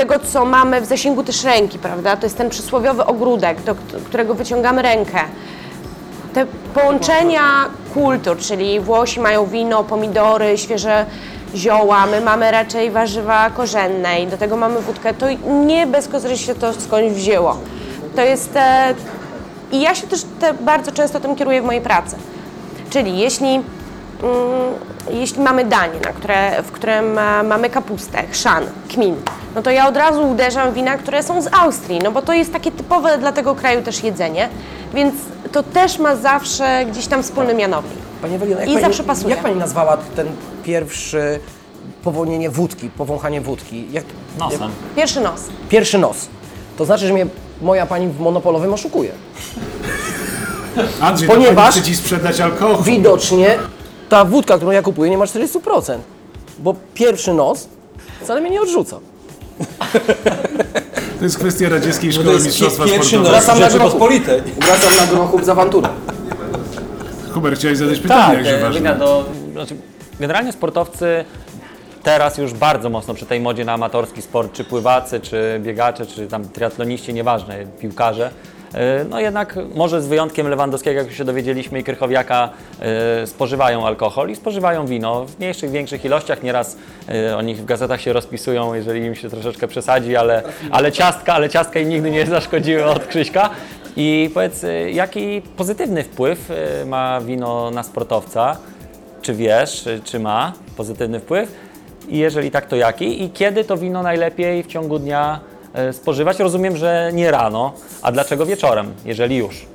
tego, co mamy w zasięgu też ręki, prawda? To jest ten przysłowiowy ogródek, do którego wyciągamy rękę. Te połączenia kultur, czyli Włosi mają wino, pomidory, świeże zioła, my mamy raczej warzywa korzenne i do tego mamy wódkę, to nie bez kozery się to skądś wzięło. To jest... E, I ja się też te, bardzo często tym kieruję w mojej pracy. Czyli jeśli, mm, jeśli mamy danie, na które, w którym e, mamy kapustę, chrzan, kmin, no to ja od razu uderzam w wina, które są z Austrii, no bo to jest takie typowe dla tego kraju też jedzenie, więc to też ma zawsze gdzieś tam wspólny mianownik. Pani Ewelino, jak I pani, zawsze pasuje. Jak pani nazwała ten pierwszy powolnienie wódki, powąchanie wódki? Jak, Nosem. Pierwszy nos. pierwszy nos. To znaczy, że mnie moja pani w monopolowym oszukuje. Andrzej, Ponieważ- Ponieważ... chce ci sprzedać alkohol. Widocznie ta wódka, którą ja kupuję, nie ma 40%. Bo pierwszy nos wcale mnie nie odrzuca. To jest kwestia radzieckiej To szkoły jest mistrzostwa sportowego. Wracam na. Rzeczypospolitej. Wracam na grochów z awanturą. Hubert, chciałeś zadać pytanie, Tak, jakże e, ważne. Do, znaczy, generalnie sportowcy teraz już bardzo mocno przy tej modzie na amatorski sport, czy pływacy, czy biegacze, czy tam triatloniści, nieważne, piłkarze, no jednak może z wyjątkiem Lewandowskiego, jak się dowiedzieliśmy, i Krychowiaka e, spożywają alkohol i spożywają wino w mniejszych, większych ilościach. Nieraz e, o nich w gazetach się rozpisują, jeżeli im się troszeczkę przesadzi, ale, ale ciastka, ale ciastka im nigdy nie zaszkodziły od Krzyśka. I powiedz, jaki pozytywny wpływ ma wino na sportowca? Czy wiesz, czy ma pozytywny wpływ? I jeżeli tak, to jaki? I kiedy to wino najlepiej w ciągu dnia spożywać? Rozumiem, że nie rano, a dlaczego wieczorem, jeżeli już?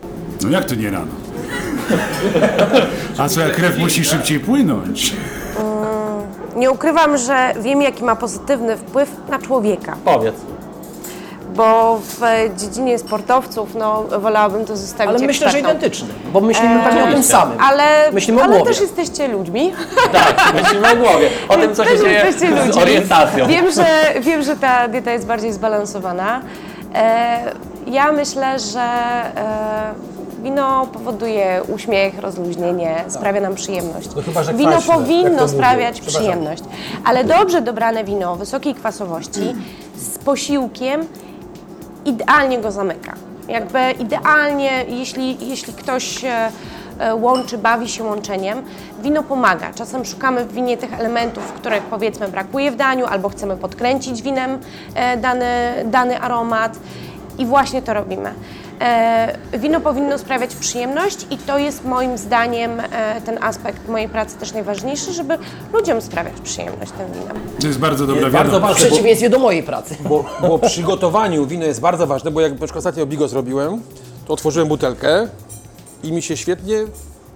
No jak to nie rano? A co, jak krew musi szybciej płynąć? Nie ukrywam, że wiem, jaki ma pozytywny wpływ na człowieka, Powiedz. Bo w dziedzinie sportowców, no, wolałabym to zostawić Ale myślę, że ekspertom. identyczny, bo myślimy pewnie o tym oczywiście. samym. Ale, Myślimy o ale głowie. też jesteście ludźmi. Tak, myślimy o głowie, o tym, co się Też dzieje jesteście z ludźmi. orientacją. Wiem, że, wiem, że ta dieta jest bardziej zbalansowana. E, ja myślę, że e, wino powoduje uśmiech, rozluźnienie, sprawia nam przyjemność. No chyba, że wino kwaśne, jak to powinno sprawiać Przepraszam. przyjemność, ale dobrze dobrane wino o wysokiej kwasowości z posiłkiem idealnie go zamyka. Jakby idealnie, jeśli, jeśli ktoś e, e, łączy, bawi się łączeniem, wino pomaga. Czasem szukamy w winie tych elementów, których powiedzmy brakuje w daniu, albo chcemy podkręcić winem e, dany, dany aromat i właśnie to robimy. E, wino powinno sprawiać przyjemność i to jest moim zdaniem e, ten aspekt mojej pracy też najważniejszy, żeby ludziom sprawiać przyjemność tym winem. To jest bardzo dobra Bardzo wiadomość. W ważne, bo, przeciwieństwie do mojej pracy. bo, bo przy gotowaniu wino jest bardzo ważne, bo jak na przykład ostatnio bigos robiłem, to otworzyłem butelkę i mi się świetnie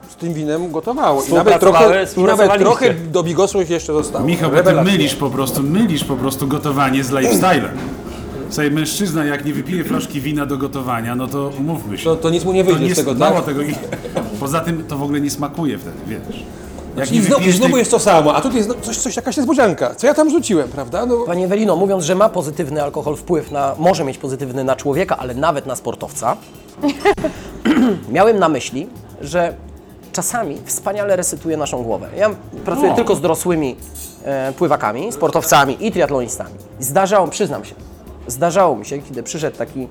z tym winem gotowało. I nawet trochę, i nawet trochę do bigosu jeszcze zostało. Michał, bo ty mylisz po prostu, mylisz po prostu gotowanie z lifestylem. Słuchaj, mężczyzna jak nie wypije flaszki wina do gotowania, no to umówmy się. To, to nic mu nie wyjdzie nie z tego, mało tak? tego. i- Poza tym to w ogóle nie smakuje wtedy, wiesz. Jak I znowu, znowu jest to samo, a tu jest no- coś, coś jakaś niespodzianka. Co ja tam rzuciłem, prawda? No, Pani Ewelino, mówiąc, że ma pozytywny alkohol wpływ na, może mieć pozytywny na człowieka, ale nawet na sportowca, miałem na myśli, że czasami wspaniale resytuje naszą głowę. Ja pracuję O. tylko z dorosłymi e, pływakami, sportowcami i triatlonistami. Zdarzało, przyznam się, zdarzało mi się, kiedy przyszedł taki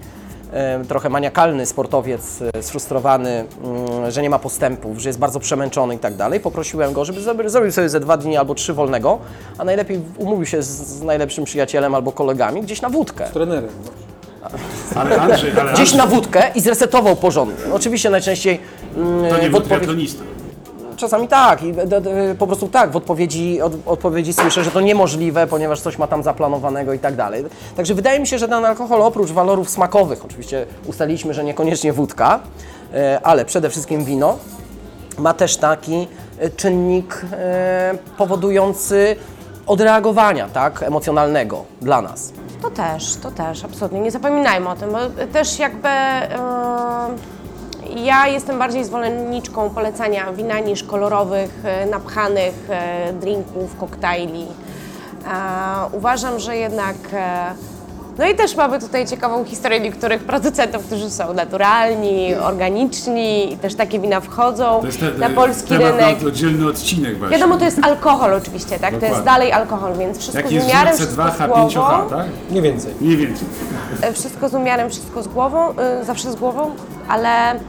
e, trochę maniakalny sportowiec, e, sfrustrowany, mm, że nie ma postępów, że jest bardzo przemęczony i tak dalej. Poprosiłem go, żeby zrobił- sobie ze dwa dni albo trzy wolnego, a najlepiej umówił się z, z najlepszym przyjacielem albo kolegami gdzieś na wódkę. trenerem. Ale Andrzej, ale Gdzieś Andrzej, na wódkę i zresetował porządnie. Oczywiście najczęściej mm, to nie w odpowiedzi-. Czasami tak, i d, po prostu tak, w odpowiedzi, od, odpowiedzi słyszę, że to niemożliwe, ponieważ coś ma tam zaplanowanego i tak dalej. Także wydaje mi się, że ten alkohol oprócz walorów smakowych, oczywiście ustaliliśmy, że niekoniecznie wódka, e, ale przede wszystkim wino, ma też taki e, czynnik e, powodujący odreagowania, tak, emocjonalnego dla nas. To też, to też, absolutnie. Nie zapominajmy o tym, bo też jakby e, ja jestem bardziej zwolenniczką polecania wina niż kolorowych, e, napchanych e, drinków, koktajli. Uważam, że jednak. E, no i też mamy tutaj ciekawą historię niektórych producentów, którzy są naturalni, organiczni i też takie wina wchodzą To te, na polski temat rynek. na oddzielny odcinek właśnie. Wiadomo, to jest alkohol oczywiście, tak? To jest Dokładnie. dalej alkohol, więc wszystko Jak z umiarem, wszystko 2H, z głową. 5H, tak? Nie więcej. Mniej więcej. Wszystko z umiarem, wszystko z głową, zawsze z głową, ale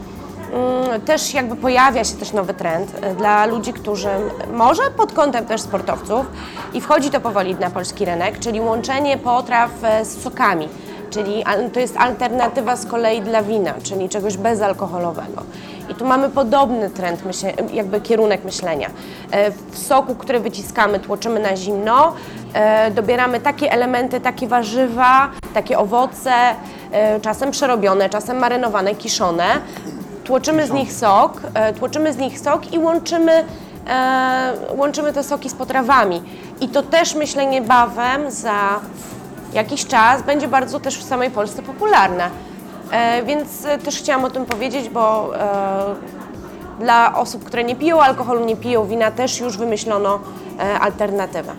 też jakby pojawia się też nowy trend y, dla ludzi, którzy może pod kątem też sportowców i wchodzi to powoli na polski rynek, czyli łączenie potraw e, z sokami. Czyli to jest alternatywa z kolei dla wina, czyli czegoś bezalkoholowego. I tu mamy podobny trend, jakby kierunek myślenia. E, W soku, który wyciskamy, tłoczymy na zimno, e, dobieramy takie elementy, takie warzywa, takie owoce, czasem przerobione, czasem marynowane, kiszone. Tłoczymy z nich sok, e, tłoczymy z nich sok i łączymy, e, łączymy te soki z potrawami. I to też myślę niebawem za jakiś czas będzie bardzo też w samej Polsce popularne. E, więc też chciałam o tym powiedzieć, bo dla osób, które nie piją alkoholu, nie piją wina, też już wymyślono alternatywę.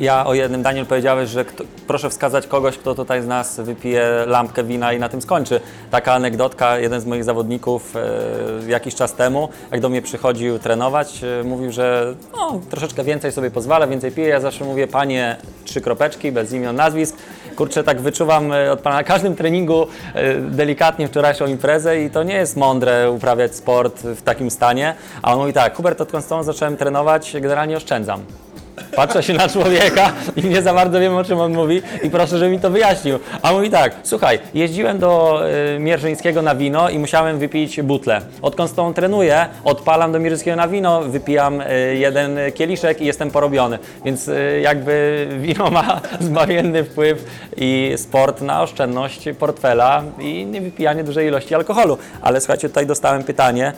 Ja o jednym Daniel powiedziałeś, że kto, proszę wskazać kogoś, kto tutaj z nas wypije lampkę wina i na tym skończy. Taka anegdotka, jeden z moich zawodników e, jakiś czas temu, jak do mnie przychodził trenować, e, mówił, że no, troszeczkę więcej sobie pozwala, więcej pije. Ja zawsze mówię, panie, trzy kropeczki, bez imion, nazwisk. Kurczę, tak wyczuwam e, od pana na każdym treningu e, delikatnie wczorajszą imprezę i to nie jest mądre uprawiać sport w takim stanie. A on mówi tak, Hubert, odkąd z tobą zacząłem trenować, generalnie oszczędzam. Patrzę się na człowieka i nie za bardzo wiem, o czym on mówi i proszę, żeby mi to wyjaśnił. A mówi tak, słuchaj, jeździłem do y, Mierzyńskiego na wino i musiałem wypić butlę. Odkąd z tą trenuję, odpalam do Mierzyńskiego na wino, wypijam y, jeden kieliszek i jestem porobiony. Więc y, jakby wino ma zbawienny wpływ i sport na oszczędność portfela i nie wypijanie dużej ilości alkoholu. Ale słuchajcie, tutaj dostałem pytanie,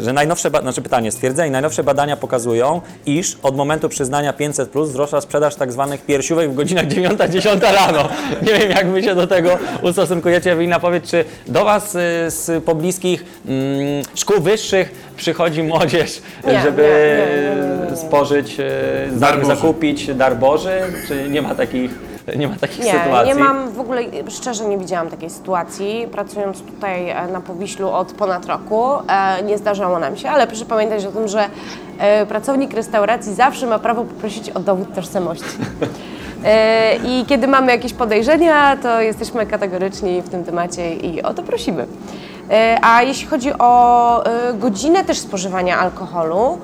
że najnowsze, ba- znaczy pytanie, stwierdzenie, najnowsze badania pokazują, iż od momentu przyznania 500 plus wzrosła sprzedaż tak zwanych piersiówek w godzinach 9-10 rano. Nie wiem, jak wy się do tego ustosunkujecie. Ewelina, powiedz, czy do was y, z pobliskich mm, szkół wyższych przychodzi młodzież, Nie, żeby nie, nie, nie, nie, nie. spożyć, y, zakupić dar Boży, czy nie ma takich, nie ma takich Nie, sytuacji? nie mam w ogóle, szczerze nie widziałam takiej sytuacji. Pracując tutaj e, na Powiślu od ponad roku, e, nie zdarzało nam się, ale proszę pamiętać o tym, że e, pracownik restauracji zawsze ma prawo poprosić o dowód tożsamości. I kiedy mamy jakieś podejrzenia, to jesteśmy kategoryczni w tym temacie i o to prosimy. A jeśli chodzi o godzinę też spożywania alkoholu,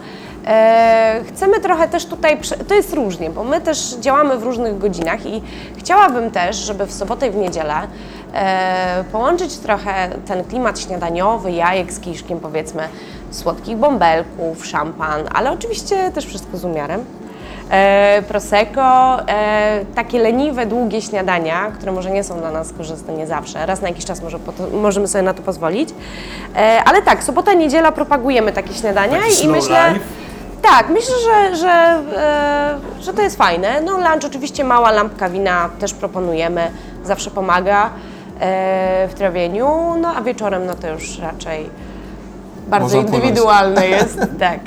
chcemy trochę też tutaj, to jest różnie, bo my też działamy w różnych godzinach i chciałabym też, żeby w sobotę i w niedzielę e, połączyć trochę ten klimat śniadaniowy, jajek z kiszkiem powiedzmy, słodkich bąbelków, szampan, ale oczywiście też wszystko z umiarem. E, prosecco, e, takie leniwe, długie śniadania, które może nie są dla nas korzystne nie zawsze. Raz na jakiś czas może możemy sobie na to pozwolić. E, ale tak, sobota, niedziela propagujemy takie śniadania Taki i myślę. life? Tak, myślę, że, że, e, że to jest fajne. No lunch oczywiście mała lampka wina też proponujemy, zawsze pomaga e, w trawieniu, no a wieczorem no to już raczej bardzo Można płynąć. indywidualne jest. tak.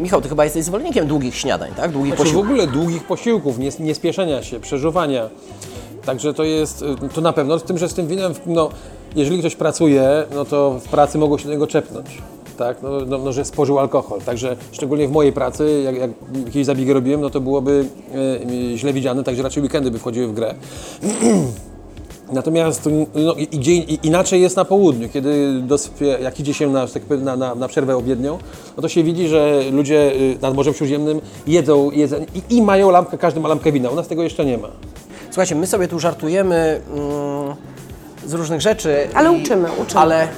Michał, ty chyba jesteś zwolennikiem długich śniadań, tak? Długich Znaczy w posiłków. ogóle długich posiłków, nie, nie spieszenia się, przeżuwania. Także to jest, y, to na pewno, z tym, że z tym winem, no, jeżeli ktoś pracuje, no to w pracy mogło się do niego czepnąć. Tak, no, no, no, że spożył alkohol. Także szczególnie w mojej pracy, jak, jak jakieś zabiegi robiłem, no to byłoby y, źle widziane, także raczej weekendy by wchodziły w grę. Natomiast no, gdzie i- inaczej jest na południu, kiedy dosypie, jak idzie się na, tak powiem, na, na, na przerwę obiednią, no to się widzi, że ludzie y, nad Morzem Śródziemnym jedzą, jedzą i, i mają lampkę, każdy ma lampkę wina. U nas tego jeszcze nie ma. Słuchajcie, my sobie tu żartujemy mm, z różnych rzeczy. Ale i- uczymy, uczymy. Ale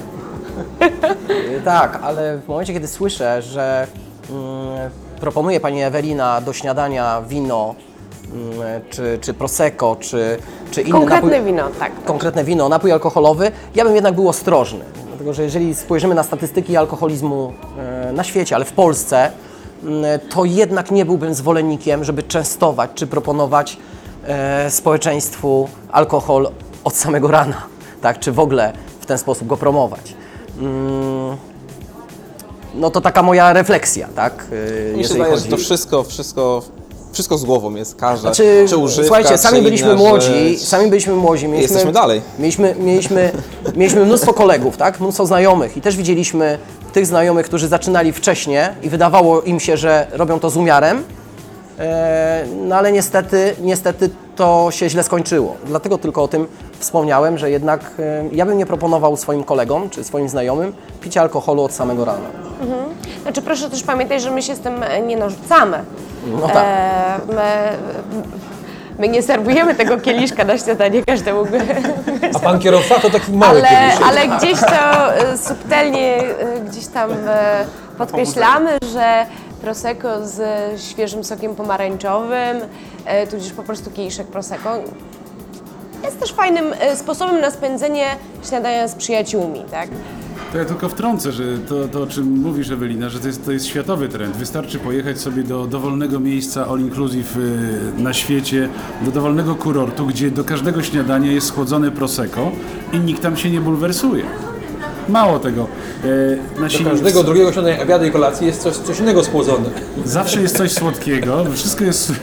tak, ale w momencie, kiedy słyszę, że mm, proponuje Pani Ewelina do śniadania wino, mm, czy, czy prosecco, czy, czy inny Konkretne napój, wino, tak. konkretne wino, napój alkoholowy, ja bym jednak był ostrożny. Dlatego, że jeżeli spojrzymy na statystyki alkoholizmu e, na świecie, ale w Polsce, mm, to jednak nie byłbym zwolennikiem, żeby częstować czy proponować e, społeczeństwu alkohol od samego rana, tak, czy w ogóle w ten sposób go promować. Mm, No to taka moja refleksja, tak? e, Mi się wydaje, że to wszystko, wszystko, wszystko z głową jest. Każda, Znaczy, czy używka, słuchajcie, sami czy byliśmy młodzi, rzecz. sami byliśmy młodzi. Mieliśmy, Jesteśmy dalej. Mieliśmy, mieliśmy, mieliśmy mnóstwo kolegów, tak? Mnóstwo znajomych i też widzieliśmy tych znajomych, którzy zaczynali wcześniej i wydawało im się, że robią to z umiarem. E, No ale niestety, niestety to się źle skończyło. Dlatego tylko o tym wspomniałem, że jednak e, ja bym nie proponował swoim kolegom czy swoim znajomym picia alkoholu od samego rana. Znaczy proszę też pamiętać, że my się z tym e, nie narzucamy. No tak. E, my, my nie serwujemy tego kieliszka na śniadanie każdemu. A pan kierowca to taki mały ale, kieliszek. ale gdzieś to subtelnie gdzieś tam podkreślamy, że prosecco z świeżym sokiem pomarańczowym, e, tudzież po prostu kieliszek prosecco jest też fajnym e, sposobem na spędzenie śniadania z przyjaciółmi, tak? To ja tylko wtrącę, że to, to o czym mówisz Ewelina, że to jest, to jest światowy trend. Wystarczy pojechać sobie do dowolnego miejsca all inclusive y, na świecie, do dowolnego kurortu, gdzie do każdego śniadania jest schłodzone prosecco i nikt tam się nie bulwersuje. Mało tego. e, nasi Do każdego drugiego śniadania, obiadu i kolacji jest coś, coś innego spłodzone. Zawsze jest coś słodkiego, wszystko jest...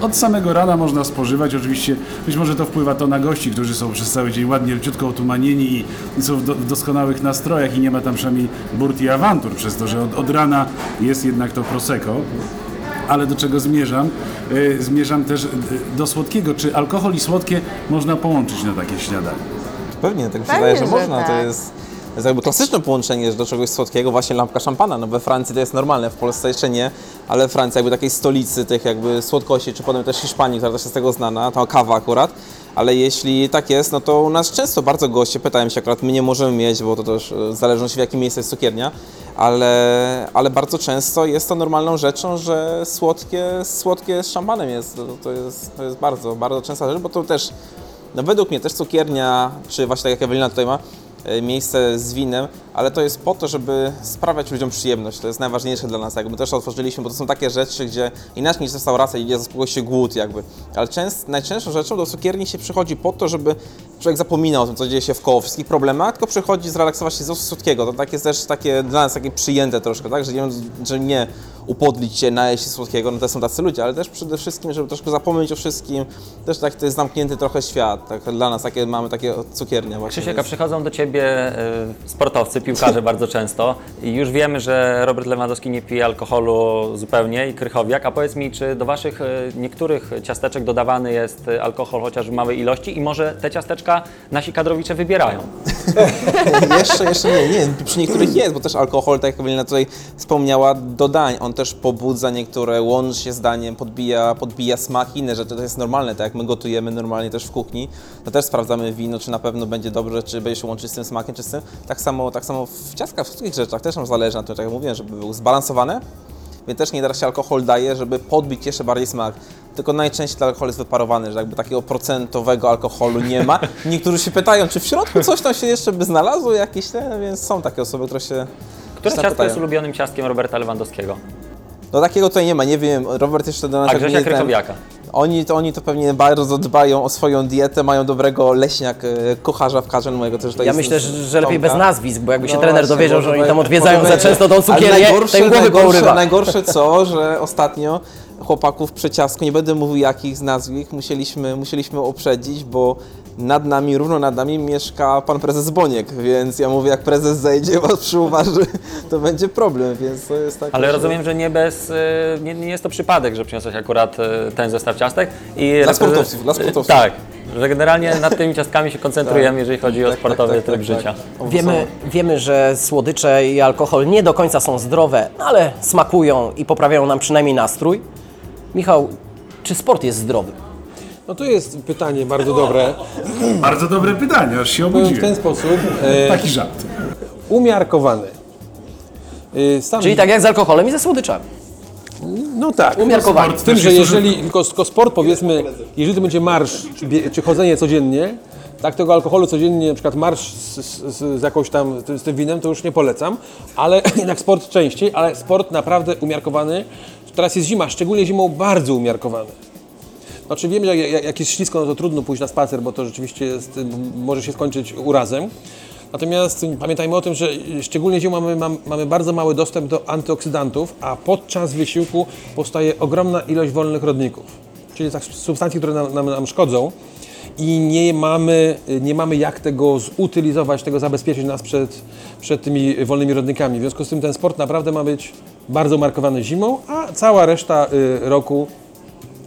Od samego rana można spożywać, oczywiście być może to wpływa to na gości, którzy są przez cały dzień ładnie, leciutko otumanieni i są w, do, w doskonałych nastrojach i nie ma tam przynajmniej burt i awantur, przez to, że od, od rana jest jednak to prosecco. Ale do czego zmierzam? E, zmierzam też do słodkiego. Czy alkohol i słodkie można połączyć na takie śniadanie? Pewnie, tak mi się Pewnie, wydaje, że że można. To tak. jest jest jakby klasyczne połączenie do czegoś słodkiego, właśnie lampka szampana. No we Francji to jest normalne, w Polsce jeszcze nie, ale Francja jakby takiej stolicy tych jakby słodkości, czy potem też Hiszpanii, która też jest z tego znana, to kawa akurat. Ale jeśli tak jest, no to u nas często bardzo goście pytają się, akurat my nie możemy mieć, bo to też e, w zależności w jakim miejscu jest cukiernia, ale, ale bardzo często jest to normalną rzeczą, że słodkie, słodkie z szampanem jest. To, to jest. to jest bardzo, bardzo częsta rzecz, bo to też, no według mnie też cukiernia, czy właśnie tak jak Ewelina tutaj ma, e, miejsce z winem, ale to jest po to, żeby sprawiać ludziom przyjemność. To jest najważniejsze dla nas. Jakby też otworzyliśmy, bo to są takie rzeczy, gdzie inaczej niż restauracja idzie zaspokoi się głód jakby. Ale częst, najczęstszą rzeczą do cukierni się przychodzi po to, żeby człowiek zapominał o tym, co dzieje się w koło, wszystkich problemach, tylko przychodzi zrelaksować się z słodkiego. To tak jest też takie dla nas takie przyjęte troszkę, tak? Że nie, że nie upodlić się, najeść się słodkiego, no to są tacy ludzie, ale też przede wszystkim, żeby troszkę zapomnieć o wszystkim. Też tak to jest zamknięty trochę świat. Tak, dla nas takie mamy takie cukiernia właśnie. Krzysiek, a więc- przychodzą do Ciebie y, sportowcy, piłkarze bardzo często i już wiemy, że Robert Lewandowski nie pije alkoholu zupełnie i krychowiak, a powiedz mi, czy do Waszych y, niektórych ciasteczek dodawany jest alkohol chociaż w małej ilości i może te ciasteczka nasi kadrowicze wybierają? jeszcze, jeszcze nie, nie, przy niektórych jest, bo też alkohol, tak jak Ewelina tutaj wspomniała, dodań, on też pobudza niektóre, łączy się z daniem, podbija, podbija smak, inne rzeczy, to jest normalne, tak jak my gotujemy normalnie też w kuchni, to też sprawdzamy wino, czy na pewno będzie dobrze, czy będzie się łączyć z tym smakiem, czy z tym, tak samo, tak samo w ciastkach, w wszystkich rzeczach też nam zależy na tym, tak jak mówiłem, żeby był zbalansowane, więc też nie teraz się alkohol daje, żeby podbić jeszcze bardziej smak. Tylko najczęściej ten alkohol jest wyparowany, że jakby takiego procentowego alkoholu nie ma. Niektórzy się pytają, czy w środku coś tam się jeszcze by znalazło jakieś, te, więc są takie osoby, które się Które ciastko pytają. jest ulubionym ciastkiem Roberta Lewandowskiego? No takiego tutaj nie ma, nie wiem, Robert jeszcze do nas A Grzesia Krychowiaka? Oni to, oni to pewnie bardzo dbają o swoją dietę, mają dobrego leśniak, e, kocharza w karze mojego też tutaj Ja z- myślę, że, że lepiej Tomka. bez nazwisk, bo jakby się No trener właśnie, dowiedział, może że oni tam będzie- odwiedzają może za będzie- często tą Ale cukiernię, to im głowy najgorsze, pourywa. najgorsze co, że ostatnio chłopaków przy ciastku, nie będę mówił jakich z nazwisk, musieliśmy, musieliśmy uprzedzić, bo nad nami, równo nad nami mieszka pan prezes Boniek, więc ja mówię, jak prezes zejdzie, was przyuważy, to będzie problem, więc to jest tak. Ale rozumiem, że nie bez, y, nie, nie jest to przypadek, że przyniosłeś akurat y, ten zestaw ciastek. I Dla sportowców, dla sportowców. Tak, że generalnie nad tymi ciastkami się koncentrujemy, jeżeli chodzi o Tak, sportowy tak, tak, tryb tak, życia. tak. Wiemy, wiemy, że słodycze i alkohol nie do końca są zdrowe, ale smakują i poprawiają nam przynajmniej nastrój. Michał, czy sport jest zdrowy? No to jest pytanie bardzo dobre. Bardzo dobre pytanie, aż się Powiem w ten obudziłem. sposób. E, Taki żart. umiarkowany. E, Sam, Czyli tak jak z alkoholem i ze słodyczami. No tak. Umiarkowany. W tym, że jeżeli tylko, tylko sport powiedzmy, jeżeli to będzie marsz czy, bie, czy chodzenie codziennie, tak tego alkoholu codziennie, na przykład marsz z, z, z jakąś tam, z tym winem, to już nie polecam, ale jednak sport częściej, ale sport naprawdę umiarkowany. Teraz jest zima, szczególnie zimą bardzo umiarkowany. Znaczy wiem, że jak, jak- jest ślisko, no to trudno pójść na spacer, bo to rzeczywiście jest, może się skończyć urazem. Natomiast pamiętajmy o tym, że szczególnie zimą mamy, mam, mamy bardzo mały dostęp do antyoksydantów, a podczas wysiłku powstaje ogromna ilość wolnych rodników, czyli tak substancji, które nam, nam, nam szkodzą i nie mamy, nie mamy jak tego zutylizować, tego zabezpieczyć nas przed, przed tymi wolnymi rodnikami. W związku z tym ten sport naprawdę ma być bardzo markowany zimą, a cała reszta y, roku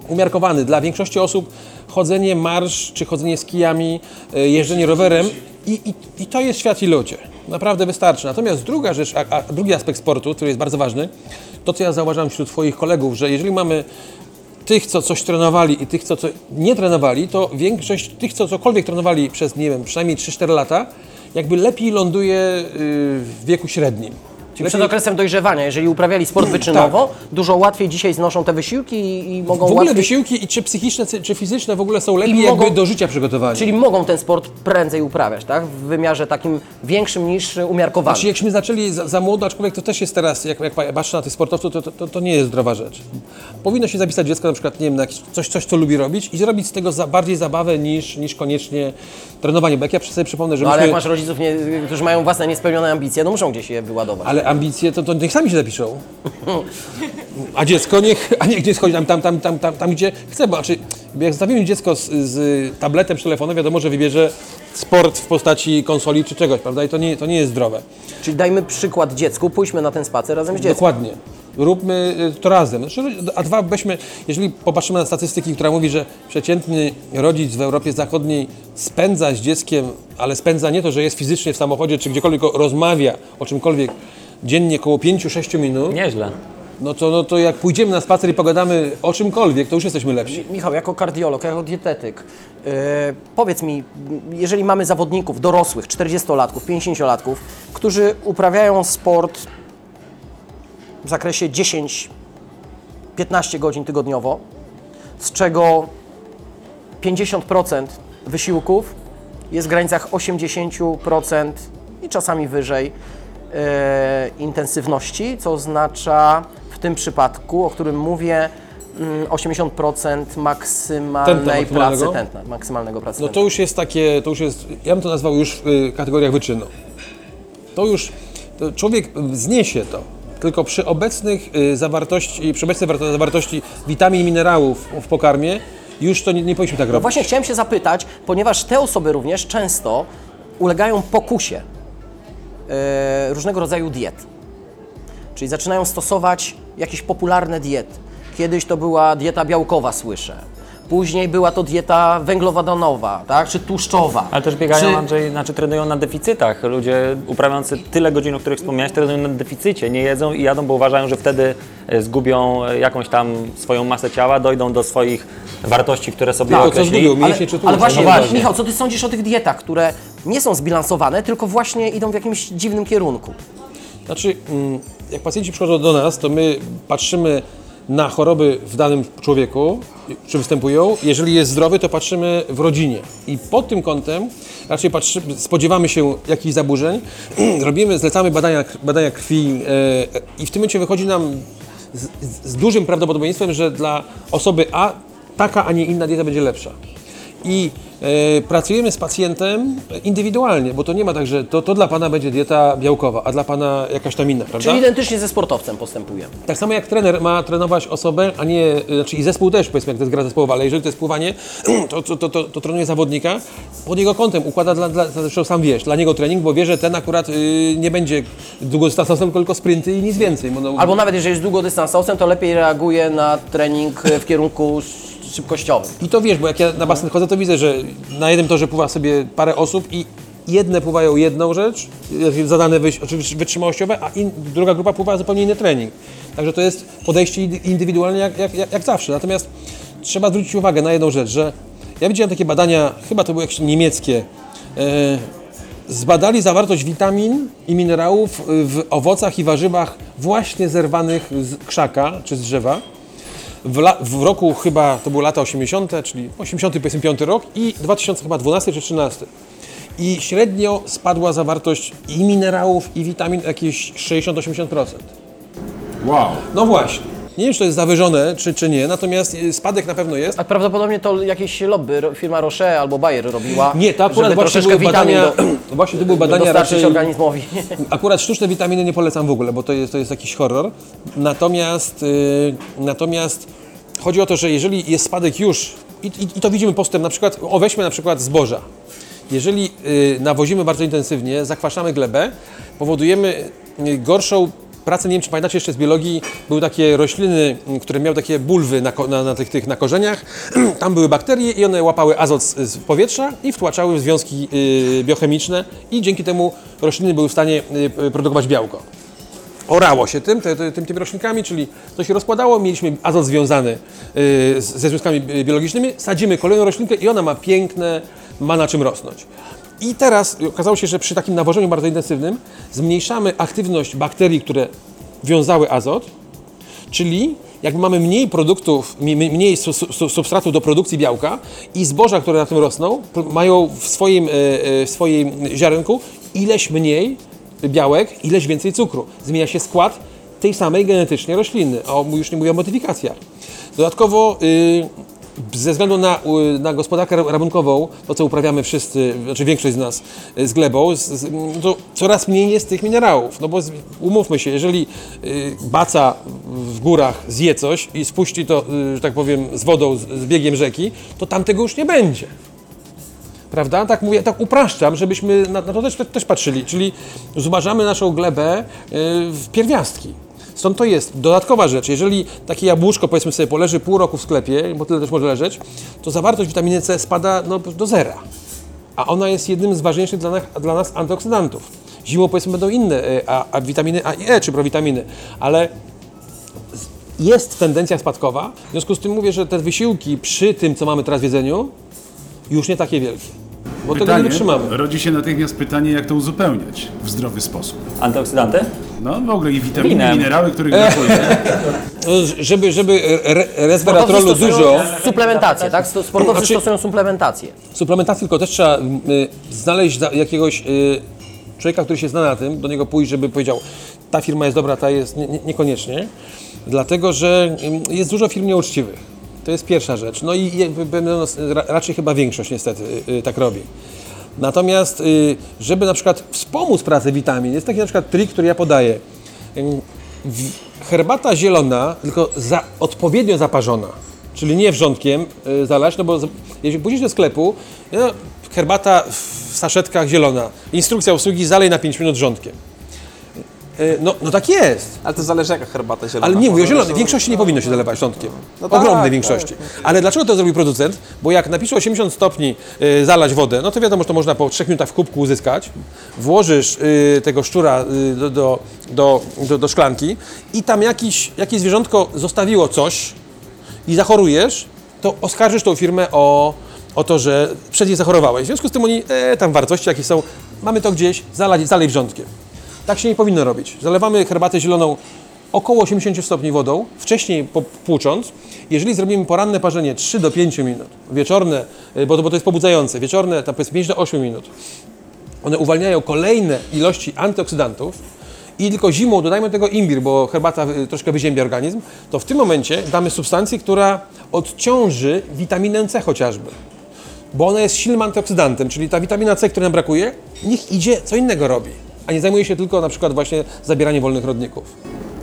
umiarkowany. Dla większości osób chodzenie marsz, czy chodzenie z kijami, e, jeżdżenie rowerem i, i, i to jest świat i ludzie. Naprawdę wystarczy. Natomiast druga rzecz, a, a drugi aspekt sportu, który jest bardzo ważny, to co ja zauważam wśród Twoich kolegów, że jeżeli mamy tych, co coś trenowali i tych, co, co nie trenowali, to większość tych, co cokolwiek trenowali przez, nie wiem, przynajmniej 3-4 lata, jakby lepiej ląduje y, w wieku średnim. Czyli przed okresem dojrzewania, jeżeli uprawiali sport wyczynowo, dużo łatwiej dzisiaj znoszą te wysiłki i, i mogą W ogóle łatwiej... wysiłki, i czy psychiczne, czy fizyczne, w ogóle są lepiej I jakby mogą- do życia przygotowani. Czyli mogą ten sport prędzej uprawiać, tak? W wymiarze takim większym niż umiarkowanym. Znaczy, jakśmy zaczęli za, za młodo, aczkolwiek to też jest teraz, jak, jak patrzę na tych sportowców, to, to, to, to nie jest zdrowa rzecz. Powinno się zapisać dziecko na przykład, nie wiem, na jakieś, coś, coś, co lubi robić i zrobić z tego za, bardziej zabawę niż, niż koniecznie trenowanie. Bo jak ja sobie przypomnę, że No ale jak masz rodziców, nie, którzy mają własne niespełnione ambicje, no muszą gdzieś je wyładować. ale ambicje, to, to niech sami się zapiszą. A dziecko niech, a niech dziecko tam, tam, tam, tam, tam, tam gdzie chce, bo znaczy, jak zostawimy dziecko z, z tabletem czy telefonem, wiadomo, że wybierze sport w postaci konsoli czy czegoś, prawda? I to nie, to nie jest zdrowe. Czyli dajmy przykład dziecku, pójdźmy na ten spacer razem z dzieckiem. Dokładnie. róbmy y, to razem. Znaczy, A dwa, weźmy, jeżeli popatrzymy na statystyki, która mówi, że przeciętny rodzic w Europie Zachodniej spędza z dzieckiem, ale spędza nie to, że jest fizycznie w samochodzie, czy gdziekolwiek rozmawia o czymkolwiek dziennie około 5-6 minut, Nieźle. no to, no to jak pójdziemy na spacer i pogadamy o czymkolwiek, to już jesteśmy lepsi. Michał, jako kardiolog, jako dietetyk, yy, powiedz mi, jeżeli mamy zawodników dorosłych, 40-latków, 50-latków, którzy uprawiają sport w zakresie 10-15 godzin tygodniowo, z czego 50% wysiłków jest w granicach 80% i czasami wyżej intensywności, co oznacza w tym przypadku, o którym mówię, mm, 80% maksymalnej Tętna maksymalnego? pracy tętna, maksymalnego pracy No tętna. to już jest takie, to już jest, ja bym to nazwał już w y, kategoriach wyczynu. To już, to człowiek zniesie to. Tylko przy obecnych y, zawartości, przy obecnej warto- zawartości witamin i minerałów w pokarmie, już to nie, nie powinniśmy tak No robić. właśnie chciałem się zapytać, ponieważ te osoby również często ulegają pokusie e, różnego rodzaju diet. Czyli zaczynają stosować jakieś popularne diety. Kiedyś to była dieta białkowa, słyszę. Później była to dieta węglowodanowa, tak? czy tłuszczowa. Ale też biegają, Czy- Andrzej, znaczy trenują na deficytach. Ludzie uprawiający tyle godzin, o których wspomniałeś, trenują na deficycie. Nie jedzą i jadą, bo uważają, że wtedy e, zgubią e, jakąś tam swoją masę ciała, dojdą do swoich wartości, które sobie No, co określili. zgubią, Ale, czy ale właśnie, No właśnie. Michał, co ty sądzisz o tych dietach, które nie są zbilansowane, tylko właśnie idą w jakimś dziwnym kierunku? Znaczy, mm, jak pacjenci przychodzą do nas, to my patrzymy na choroby w danym człowieku, czy występują. Jeżeli jest zdrowy, to patrzymy w rodzinie. I pod tym kątem raczej patrzy, spodziewamy się jakichś zaburzeń. Robimy, zlecamy badania, badania krwi e, i w tym momencie wychodzi nam z, z dużym prawdopodobieństwem, że dla osoby A taka, a nie inna dieta będzie lepsza. I e, pracujemy z pacjentem indywidualnie, bo to nie ma tak, że to, to dla Pana będzie dieta białkowa, a dla Pana jakaś tam inna, prawda? Czyli identycznie ze sportowcem postępujemy. Tak samo jak trener ma trenować osobę, a nie, znaczy i zespół też, powiedzmy, jak to jest gra zespołowa, ale jeżeli to jest pływanie, to, to, to, to, to trenuje zawodnika pod jego kątem, układa dla, dla, zresztą sam wiesz, dla niego trening, bo wie, że ten akurat y, nie będzie długodystansowcem, tylko sprinty i nic więcej. bo No, Albo nawet jeżeli jest długodystansowcem, to lepiej reaguje na trening w kierunku szybkościowym. I to wiesz, bo jak ja na basen chodzę, to widzę, że na jednym torze pływa sobie parę osób i jedne pływają jedną rzecz, zadane wytrzymałościowe, a in, druga grupa pływa zupełnie inny trening. Także to jest podejście indy- indywidualne jak, jak, jak, jak zawsze. Natomiast trzeba zwrócić uwagę na jedną rzecz, że ja widziałem takie badania, chyba to były jakieś niemieckie, e, zbadali zawartość witamin i minerałów w owocach i warzywach właśnie zerwanych z krzaka czy z drzewa w, w roku chyba to były lata 80., czyli 85 rok i 2012 czy 13. I średnio spadła zawartość i minerałów, i witamin jakieś 60-80%. Wow. No właśnie. Nie wiem, czy to jest zawyżone, czy, czy nie, natomiast y, spadek na pewno jest. A prawdopodobnie to jakieś lobby, firma Roche albo Bayer robiła, Nie, to akurat właśnie były badania, do, właśnie to były badania raczej, organizmowi. Akurat sztuczne witaminy nie polecam w ogóle, bo to jest, to jest jakiś horror. Natomiast, yy, natomiast chodzi o to, że jeżeli jest spadek już, i, i, i to widzimy postęp, na przykład, o weźmy na przykład zboża. Jeżeli yy, nawozimy bardzo intensywnie, zakwaszamy glebę, powodujemy yy, gorszą pracę, nie wiem czy pamiętacie jeszcze z biologii, były takie rośliny, yy, które miały takie bulwy na, na, na tych, tych na korzeniach, tam były bakterie i one łapały azot z, z powietrza i wtłaczały w związki yy, biochemiczne i dzięki temu rośliny były w stanie yy, produkować białko. Orało się tym, te, te, tym, tymi roślinkami, czyli to się rozkładało, mieliśmy azot związany y, ze związkami bi- biologicznymi, sadzimy kolejną roślinkę i ona ma piękne, ma na czym rosnąć. I teraz okazało się, że przy takim nawożeniu bardzo intensywnym zmniejszamy aktywność bakterii, które wiązały azot, czyli jakby mamy mniej produktów, mniej su, su, substratu do produkcji białka i zboża, które na tym rosną, mają w swoim, e, e, w swoim ziarenku ileś mniej białek, ileś więcej cukru. Zmienia się skład tej samej genetycznie rośliny, a już nie mówię o modyfikacjach. Dodatkowo y, ze względu na, na gospodarkę ra- rabunkową, to co uprawiamy wszyscy, znaczy większość z nas y, z glebą, z, z, to coraz mniej jest tych minerałów. No bo z, umówmy się, jeżeli y, baca w górach zje coś i spuści to, y, że tak powiem, z wodą, z, z biegiem rzeki, to tam tego już nie będzie. Prawda? Tak mówię, tak upraszczam, żebyśmy na, to też, też patrzyli. Czyli zubażamy naszą glebę w pierwiastki. Stąd to jest. Dodatkowa rzecz, jeżeli takie jabłuszko powiedzmy sobie poleży pół roku w sklepie, bo tyle też może leżeć, to zawartość witaminy C spada no, do zera. A ona jest jednym z ważniejszych dla nas, dla nas antyoksydantów. Zimą powiedzmy będą inne, e, a, a witaminy A i E, czy prowitaminy, ale jest tendencja spadkowa. W związku z tym mówię, że te wysiłki przy tym, co mamy teraz w jedzeniu, już nie takie wielkie. Bo tego nie wytrzymamy. rodzi się natychmiast pytanie, jak to uzupełniać w zdrowy sposób. Antyoksydanty? No w ogóle i witaminy, Winem. minerały, których brakuje. No, żeby żeby re, resveratrolu Sportowcy dużo, stosują Suplementację, tak? Sto- Sportowcy Znaczy- stosują suplementację. suplementacji tylko też trzeba y, znaleźć za, jakiegoś y, człowieka, który się zna na tym, do niego pójść, żeby powiedział, ta firma jest dobra, ta jest nie, nie, niekoniecznie, dlatego że y, jest dużo firm nieuczciwych. To jest pierwsza rzecz. No i raczej chyba większość niestety y, y, tak robi. Natomiast, y, żeby na przykład wspomóc pracę witamin, jest taki na przykład trik, który ja podaję. Herbata zielona, tylko za, odpowiednio zaparzona, czyli nie wrzątkiem zalać, no bo jeśli pójdziesz do sklepu, no, herbata w saszetkach zielona, instrukcja obsługi zalej na 5 minut wrzątkiem. Y, No, no tak jest. Ale to zależy jaka herbata zielona. Ale nie mówię o zielonej. W większości nie powinno się zalewać szczątkiem. No tak, Ogromnej tak. większości. Ale dlaczego to zrobił producent? Bo jak napisze 80 stopni y, zalać wodę, no to wiadomo, że to można po 3 minutach w kubku uzyskać. Włożysz y, tego szczura y, do, do, do, do, do szklanki i tam jakiś, jakieś zwierzątko zostawiło coś i zachorujesz, to oskarżysz tą firmę o, o to, że przed nie zachorowałeś. W związku z tym oni, e, tam wartości jakie są, mamy to gdzieś, zalać, zalej wrzątkiem. Tak się nie powinno robić. Zalewamy herbatę zieloną około 80 stopni wodą, wcześniej popłucząc. Jeżeli zrobimy poranne parzenie 3 do 5 minut, wieczorne, y, bo to, bo to jest pobudzające, wieczorne tam powiedzmy 5 do 8 minut, one uwalniają kolejne ilości antyoksydantów i tylko zimą dodajmy do tego imbir, bo herbata y, troszkę wyziębia organizm, to w tym momencie damy substancję, która odciąży witaminę C chociażby. Bo ona jest silnym antyoksydantem, czyli ta witamina C, której nam brakuje, niech idzie, co innego robi, a nie zajmuje się tylko na przykład właśnie zabieraniem wolnych rodników.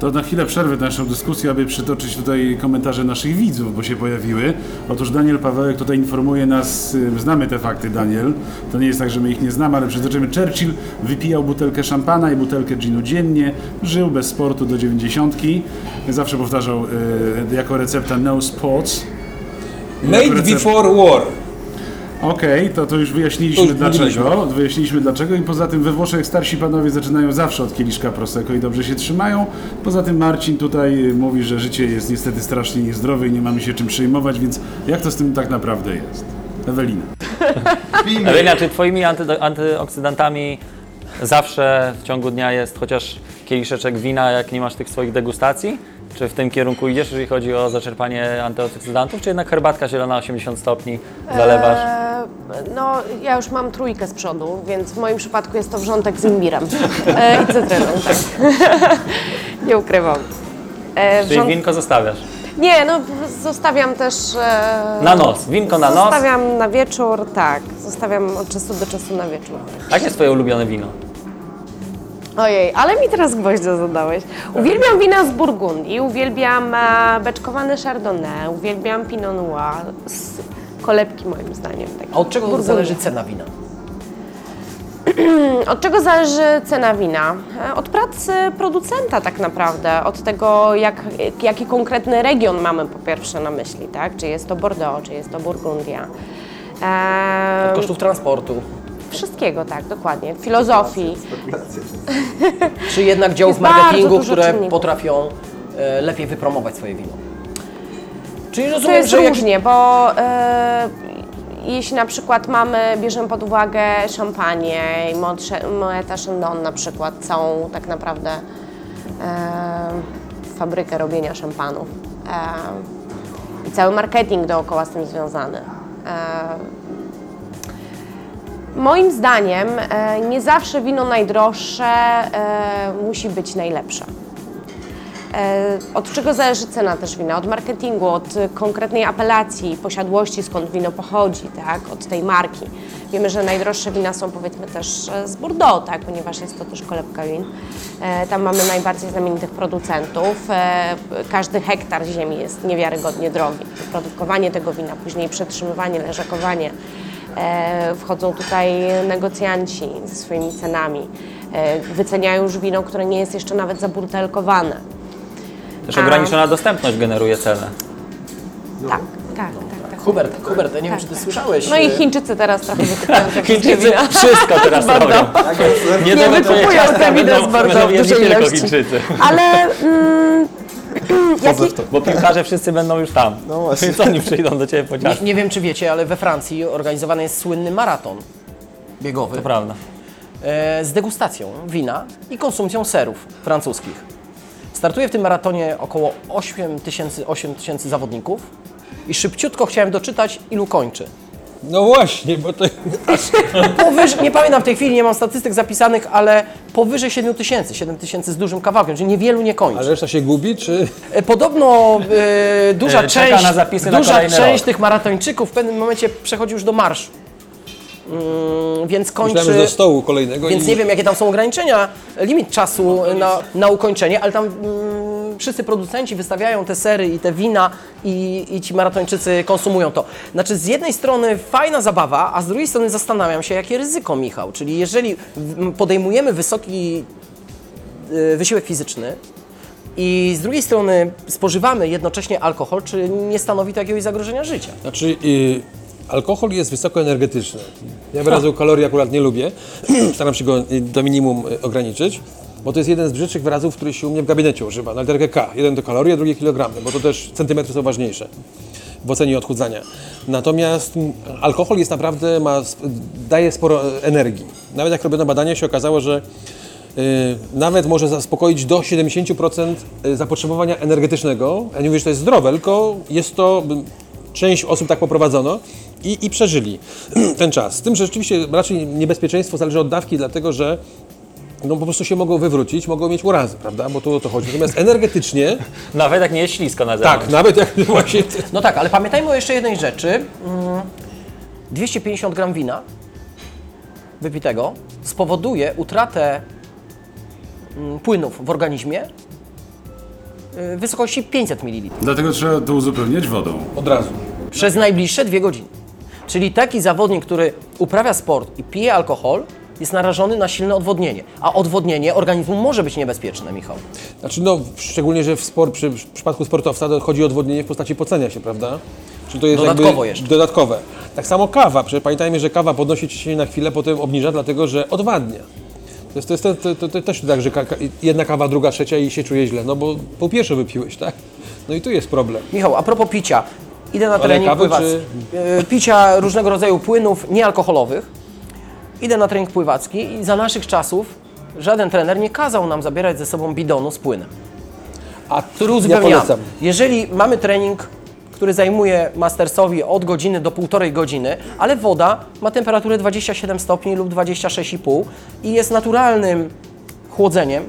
To na chwilę przerwę naszą dyskusję, aby przytoczyć tutaj komentarze naszych widzów, bo się pojawiły. Otóż Daniel Pawełek tutaj informuje nas, y, znamy te fakty, Daniel. To nie jest tak, że my ich nie znamy, ale przytoczymy. Churchill wypijał butelkę szampana i butelkę ginu dziennie, żył bez sportu do dziewięćdziesiątki. Zawsze powtarzał y, jako recepta no sports. Made Jako recept- before war. Okej, to, to już To wyjaśniliśmy już dlaczego. Wyjaśniliśmy dlaczego i poza tym we Włoszech starsi panowie zaczynają zawsze od kieliszka Prosecco i dobrze się trzymają. Poza tym Marcin tutaj y, mówi, że życie jest niestety strasznie niezdrowe i nie mamy się czym przejmować, więc jak to z tym tak naprawdę jest? Ewelina. Ewelina, czy twoimi anty, antyoksydantami zawsze w ciągu dnia jest chociaż kieliszeczek wina, jak nie masz tych swoich degustacji? Czy w tym kierunku idziesz, jeżeli chodzi o zaczerpanie antyoksydantów, czy jednak herbatka zielona 80 stopni zalewasz? Eee, no, ja już mam trójkę z przodu, więc w moim przypadku jest to wrzątek z imbirem e, i cytryną, tak. Nie ukrywam. E, Czyli wrząt- winko zostawiasz? Nie, no zostawiam też... E, Na nos, winko na nos. Zostawiam na wieczór, tak. Zostawiam od czasu do czasu na wieczór. Jakie jest twoje ulubione wino? Ojej, ale mi teraz gwoździa zadałeś. Uwielbiam wina z Burgundii, uwielbiam e, beczkowany Chardonnay, uwielbiam Pinot Noir, z kolebki moim zdaniem. Takie. A od czego Burgundii. zależy cena wina? Od czego zależy cena wina? E, Od pracy producenta tak naprawdę, od tego jak, jaki konkretny region mamy po pierwsze na myśli, tak? Czy jest to Bordeaux, czy jest to Burgundia. E, Kosztów transportu. Wszystkiego, tak, dokładnie. Filozofii. Czy jednak działów Jest bardzo marketingu, dużo które czynników. potrafią e, lepiej wypromować swoje wino? Czyli To rozumiem, jest że jak różnie, bo e, jeśli na przykład mamy, bierzemy pod uwagę szampanię i Moët Chandon na przykład, całą tak naprawdę e, fabrykę robienia szampanów e, i cały marketing dookoła z tym związany. E, Moim zdaniem e, nie zawsze wino najdroższe e, musi być najlepsze. E, Od czego zależy cena też wina? Od marketingu, od konkretnej apelacji, posiadłości, skąd wino pochodzi, tak? od tej marki. Wiemy, że najdroższe wina są powiedzmy też z Bordeaux, tak? ponieważ jest to też kolebka win. Tam mamy najbardziej znamienitych producentów. Każdy hektar ziemi jest niewiarygodnie drogi. Produkowanie tego wina, później przetrzymywanie, leżakowanie. E, Wchodzą tutaj negocjanci ze swoimi cenami. E, Wyceniają już wino, które nie jest jeszcze nawet zabutelkowane. Też A- ograniczona dostępność generuje cenę. Tak, tak, tak. tak. Hubert, Hubert, ja nie wiem, czy ty słyszałeś. No i e, Chińczycy teraz trochę wykupują te wszystkie Chińczycy wszystko teraz robią. Nie, Nie wykupują te wina z bardzo jedli dużej ilości. Chińczycy. Ale mm, jaki, Bo piłkarze wszyscy będą już tam. No właśnie. Więc oni przyjdą do Ciebie po Nie, nie wiem, czy wiecie, ale we Francji organizowany jest słynny maraton biegowy To prawda. e, z degustacją wina i konsumpcją serów francuskich. Startuje w tym maratonie około 8 tysięcy 8 tysięcy zawodników i szybciutko chciałem doczytać, ilu kończy. No właśnie, bo to... Powyżej, nie pamiętam w tej chwili, nie mam statystyk zapisanych, ale powyżej 7 tysięcy, 7 tysięcy z dużym kawałkiem, czyli niewielu nie kończy. A reszta się gubi, czy... E, Podobno e, duża E, czeka część, na zapisy na duża kolejny część rok. tych maratończyków w pewnym momencie przechodzi już do marszu. Mm, więc kończy. Myślałem, że do stołu kolejnego Więc i... nie wiem, jakie tam są ograniczenia, limit czasu na, na ukończenie, ale tam mm, wszyscy producenci wystawiają te sery i te wina i, i ci maratończycy konsumują to. Znaczy, z jednej strony fajna zabawa, a z drugiej strony zastanawiam się, jakie ryzyko, Michał. Czyli jeżeli podejmujemy wysoki y, wysiłek fizyczny, i z drugiej strony spożywamy jednocześnie alkohol, czy nie stanowi to jakiegoś zagrożenia życia? Znaczy, y, alkohol jest wysoko energetyczny. Ja wyrazu kalorii akurat nie lubię. Staram się go do minimum y, ograniczyć, bo to jest jeden z brzydszych wyrazów, który się u mnie w gabinecie używa. Na literkę K. Jeden to kalorie, drugi kilogramy, bo to też centymetry są ważniejsze w ocenie odchudzania. Natomiast alkohol jest naprawdę, ma, daje sporo e, energii. Nawet jak robiono badania, się okazało, że y, nawet może zaspokoić do 70% zapotrzebowania energetycznego. Ja nie mówię, że to jest zdrowe, tylko jest to, część osób tak poprowadzono i, i przeżyli ten czas. Z tym, że rzeczywiście raczej niebezpieczeństwo zależy od dawki, dlatego że no po prostu się mogą wywrócić, mogą mieć urazy, prawda? Bo tu o to chodzi. Natomiast energetycznie, Nawet jak nie jest ślisko na zewnątrz. tak, nawet jak właśnie... No tak, ale pamiętajmy o jeszcze jednej rzeczy. Mm, 250 gram wina wypitego spowoduje utratę mm, płynów w organizmie y, w wysokości 500 ml Dlatego trzeba to uzupełniać wodą. Od razu. przez najbliższe dwie godziny. Czyli taki zawodnik, który uprawia sport i pije alkohol, jest narażony na silne odwodnienie. A odwodnienie organizmu może być niebezpieczne, Michał. Znaczy, no, szczególnie, że w, sport, przy, w przypadku sportowca to chodzi o odwodnienie w postaci pocenia się, prawda? Czyli to jest Dodatkowo jeszcze. dodatkowe. Tak samo kawa. Przecież pamiętajmy, że kawa podnosi ciśnienie na chwilę, potem obniża, dlatego że odwadnia. To jest, to jest to, to, to, też tak, że jedna kawa, druga, trzecia i się czuje źle, no bo po pierwsze wypiłeś, tak? No i tu jest problem. Michał, a propos picia. Idę na trening pływacki. czy- E, Picia różnego rodzaju płynów niealkoholowych. Idę na trening pływacki i za naszych czasów żaden trener nie kazał nam zabierać ze sobą bidonu z płynem, A który ja uzupełniamy. polecam. Jeżeli mamy trening, który zajmuje mastersowi od godziny do półtorej godziny, ale woda ma temperaturę 27 stopni lub 26,5 i jest naturalnym chłodzeniem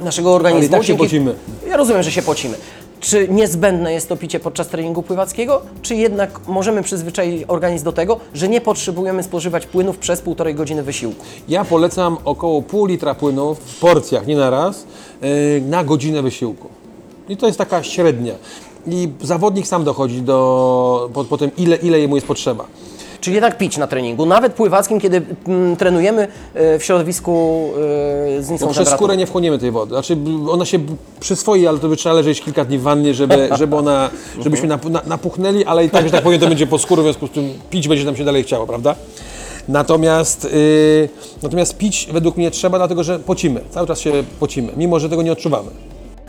naszego organizmu. Ale i tak się Dzięki- pocimy. Ja rozumiem, że się pocimy. Czy niezbędne jest to picie podczas treningu pływackiego, czy jednak możemy przyzwyczaić organizm do tego, że nie potrzebujemy spożywać płynów przez półtorej godziny wysiłku? Ja polecam około pół litra płynu w porcjach, nie na raz, yy, na godzinę wysiłku. I to jest taka średnia. I zawodnik sam dochodzi do, po, po tym, ile, ile jemu jest potrzeba. Czyli jednak pić na treningu, nawet pływackim, kiedy mm, trenujemy e, w środowisku e, z niską Bo przez temperaturą. skórę nie wchłoniemy tej wody. Znaczy b- ona się b- przyswoi, ale to by trzeba leżeć kilka dni w wannie, żeby, żeby ona, żebyśmy nap, na, napuchnęli, ale i tak, że tak powiem, to będzie po skórę, w związku z tym pić będzie nam się dalej chciało, prawda? Natomiast, yy, natomiast pić według mnie trzeba, dlatego że pocimy, cały czas się pocimy, mimo że tego nie odczuwamy.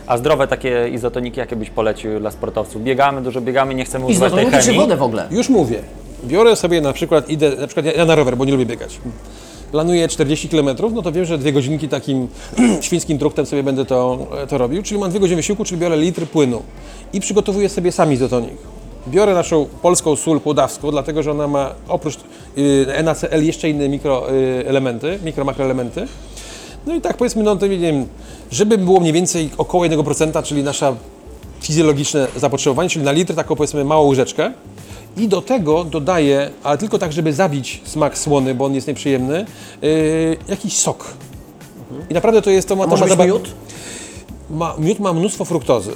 A zdrowe takie izotoniki, jakie byś polecił dla sportowców? Biegamy, dużo biegamy, nie chcemy używać tej Izotoniki czy chemii. wodę w ogóle? Już mówię. Biorę sobie na przykład, idę, na przykład ja, na rower, bo nie lubię biegać. Planuję 40 km, no to wiem, że dwie godzinki takim świńskim truchtem sobie będę to, to robił, czyli mam dwie godziny wysiłku, czyli biorę litr płynu i przygotowuję sobie sam izotonik. Biorę naszą polską sól płodawską, dlatego że ona ma oprócz y, NaCl jeszcze inne mikroelementy, mikro makroelementy. No i tak powiedzmy, no to nie wiem, żeby było mniej więcej około 1%, czyli nasza fizjologiczne zapotrzebowanie, czyli na litr taką powiedzmy małą łyżeczkę. I do tego dodaję, ale tylko tak, żeby zabić smak słony, bo on jest nieprzyjemny, yy, jakiś sok. I naprawdę to jest to to może ma być miód? Ma, miód ma mnóstwo fruktozy.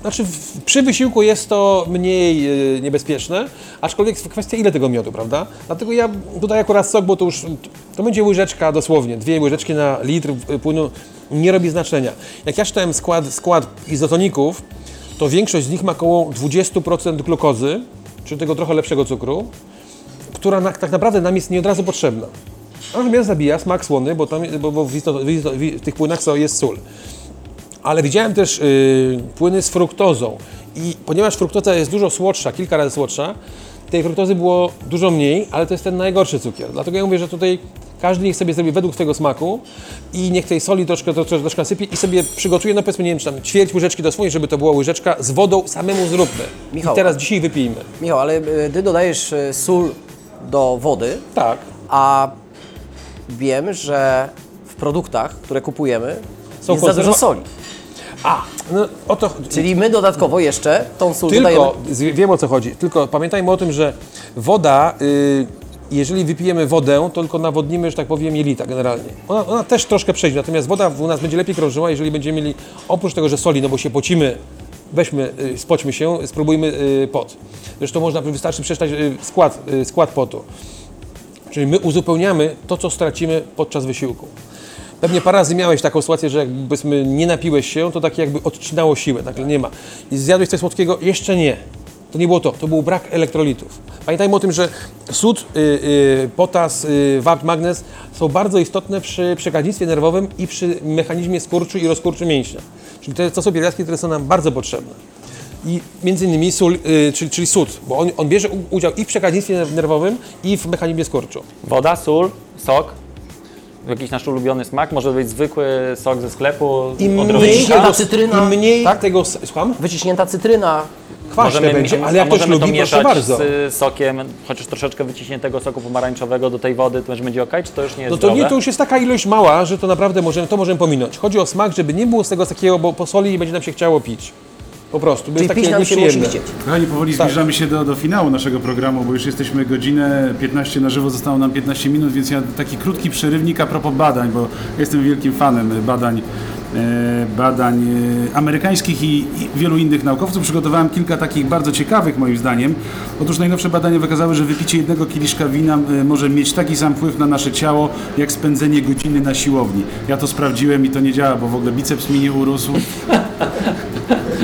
Znaczy w, przy wysiłku jest to mniej yy, niebezpieczne, aczkolwiek kwestia ile tego miodu, prawda? Dlatego ja dodaję akurat sok, bo to już to będzie łyżeczka dosłownie, dwie łyżeczki na litr y, płynu nie robi znaczenia. Jak ja czytałem skład, skład izotoników, to większość z nich ma około 20% glukozy, czyli tego trochę lepszego cukru, która na, tak naprawdę nam jest nie od razu potrzebna. Natomiast zabija smak słony, bo, tam, bo, bo w, w, w tych płynach jest sól. Ale widziałem też y, płyny z fruktozą i ponieważ fruktoza jest dużo słodsza, kilka razy słodsza, tej fruktozy było dużo mniej, ale to jest ten najgorszy cukier. Dlatego ja mówię, że tutaj każdy niech sobie zrobi według swojego smaku i niech tej soli troszkę, troszkę, troszkę nasypie i sobie przygotuje, no powiedzmy, nie wiem, czy tam ćwierć łyżeczki do swojej, żeby to była łyżeczka z wodą, samemu zróbmy. Michał. I teraz dzisiaj wypijmy. Michał, ale y, ty dodajesz y, sól do wody, Tak. a wiem, że w produktach, które kupujemy, Są jest za dużo konserwa- soli. A, no o to... Czyli my dodatkowo jeszcze tą sól dodajemy. Tylko, z- wiem o co chodzi, tylko pamiętajmy o tym, że woda, y, jeżeli wypijemy wodę, to tylko nawodnimy, że tak powiem, jelita generalnie. Ona, ona też troszkę przejdzie, natomiast woda u nas będzie lepiej krążyła, jeżeli będziemy mieli, oprócz tego, że soli, no bo się pocimy, weźmy, y, spoćmy się, spróbujmy y, pot. Zresztą można, wystarczy przeczytać y, skład, skład potu. Czyli my uzupełniamy to, co stracimy podczas wysiłku. Pewnie parę razy miałeś taką sytuację, że jakbyśmy nie napiłeś się, to tak jakby odcinało siłę, nagle nie ma. I zjadłeś coś słodkiego? Jeszcze nie. To nie było to, to był brak elektrolitów. Pamiętajmy o tym, że sód, y, y, potas, y, wapń, magnez są bardzo istotne przy przekaźnictwie nerwowym i przy mechanizmie skurczu i rozkurczu mięśnia. Czyli to, to są pierwiastki, które są nam bardzo potrzebne. I między innymi sól, y, czyli, czyli sód, bo on, on bierze udział i w przekaźnictwie nerwowym, i w mechanizmie skurczu. Woda, sól, sok, jakiś nasz ulubiony smak, może być zwykły sok ze sklepu, Im mniej, tego, cytryna. im mniej Tak? tego, s- słucham? Wyciśnięta cytryna. Kwaśne Możemy, będzie, a ale jak ktoś możemy to lubi, proszę mieszać bardzo. z sokiem, chociaż troszeczkę wyciśniętego soku pomarańczowego do tej wody, to też będzie ok, czy to już nie jest No to zdrowe? nie, to już jest taka ilość mała, że to naprawdę możemy, to możemy pominąć. Chodzi o smak, żeby nie było z tego takiego, bo po soli nie będzie nam się chciało pić. Po prostu, bo Czyli jest pić takie nam się musi chcieć. Kochani, powoli Tak. zbliżamy się do, do finału naszego programu, bo już jesteśmy godzinę 15 na żywo, zostało nam 15 minut, więc ja taki krótki przerywnik a propos badań, bo jestem wielkim fanem badań, badań e, amerykańskich i, wielu innych naukowców. Przygotowałem kilka takich bardzo ciekawych moim zdaniem. Otóż najnowsze badania wykazały, że wypicie jednego kieliszka wina e, może mieć taki sam wpływ na nasze ciało, jak spędzenie godziny na siłowni. Ja to sprawdziłem i to nie działa, bo w ogóle biceps mi nie urósł.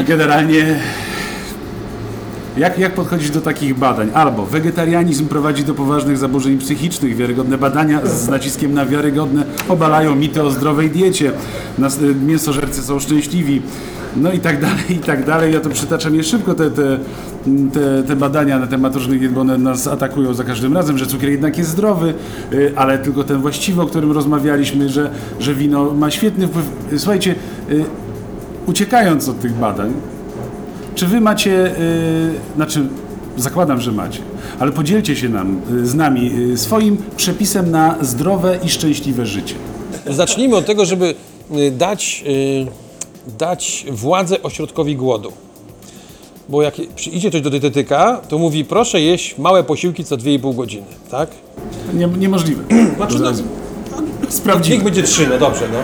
Generalnie jak, jak podchodzić do takich badań? Albo wegetarianizm prowadzi do poważnych zaburzeń psychicznych, wiarygodne badania z naciskiem na wiarygodne obalają mity o zdrowej diecie, Nas, y, mięsożercy są szczęśliwi, no i tak dalej, i tak dalej. Ja to przytaczam je szybko, te, te, te, te badania na temat różnych diet, bo one nas atakują za każdym razem, że cukier jednak jest zdrowy, y, ale tylko ten właściwy, o którym rozmawialiśmy, że, że wino ma świetny wpływ. Słuchajcie, y, uciekając od tych badań, czy wy macie, yy, znaczy zakładam, że macie, ale podzielcie się nam, y, z nami y, swoim przepisem na zdrowe i szczęśliwe życie. Zacznijmy od tego, żeby y, dać, y, dać władzę ośrodkowi głodu. Bo jak idzie ktoś do dietetyka, to mówi proszę jeść małe posiłki co 2,5 godziny, tak? Nie, niemożliwe. Znaczy, no, Sprawdzimy. Niech będzie trzy, no dobrze, no.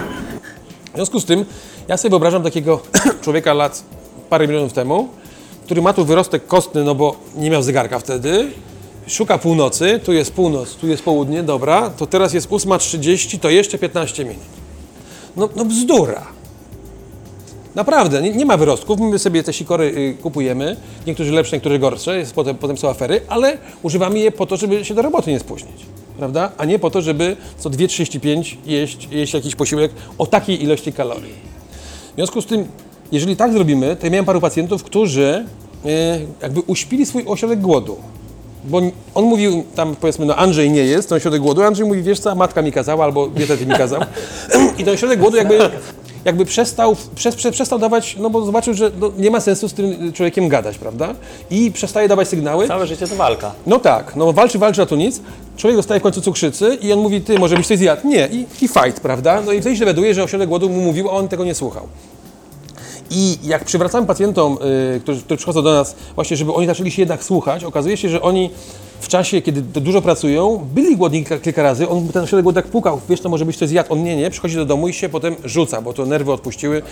W związku z tym, ja sobie wyobrażam takiego człowieka lat parę milionów temu, który ma tu wyrostek kostny, no bo nie miał zegarka wtedy, szuka północy, tu jest północ, tu jest południe, dobra, to teraz jest 8.30, to jeszcze 15 minut. No, no bzdura. Naprawdę, nie, nie ma wyrostków, my sobie te sikory y, kupujemy, niektórzy lepsze, niektórzy gorsze, jest, potem, potem są afery, ale używamy je po to, żeby się do roboty nie spóźnić, prawda? A nie po to, żeby co 2,35 jeść, jeść jakiś posiłek o takiej ilości kalorii. W związku z tym, jeżeli tak zrobimy, to ja miałem paru pacjentów, którzy y, jakby uśpili swój ośrodek głodu. Bo on mówił, tam powiedzmy, no Andrzej nie jest, ten ośrodek głodu, Andrzej mówi, wiesz co, matka mi kazała, albo dietetyk mi kazał. I ten ośrodek głodu jakby, jakby przestał, przez, przestał dawać, no bo zobaczył, że no, nie ma sensu z tym człowiekiem gadać, prawda? I przestaje dawać sygnały. Całe życie to walka. No tak, no walczy, walczy, a tu nic. Człowiek dostaje w końcu cukrzycy i on mówi, ty, może byś coś zjadł? Nie, i, i fight, prawda? No i wtedy się dowiaduje, że ośrodek głodu mu mówił, a on tego nie słuchał. I jak przywracamy pacjentom, y, którzy, którzy przychodzą do nas, właśnie, żeby oni zaczęli się jednak słuchać, okazuje się, że oni w czasie, kiedy dużo pracują, byli głodni kilka, kilka razy, on ten ośrodek głodny tak pukał, wiesz, to może być coś zjadł, on nie, nie, przychodzi do domu i się potem rzuca, bo to nerwy odpuściły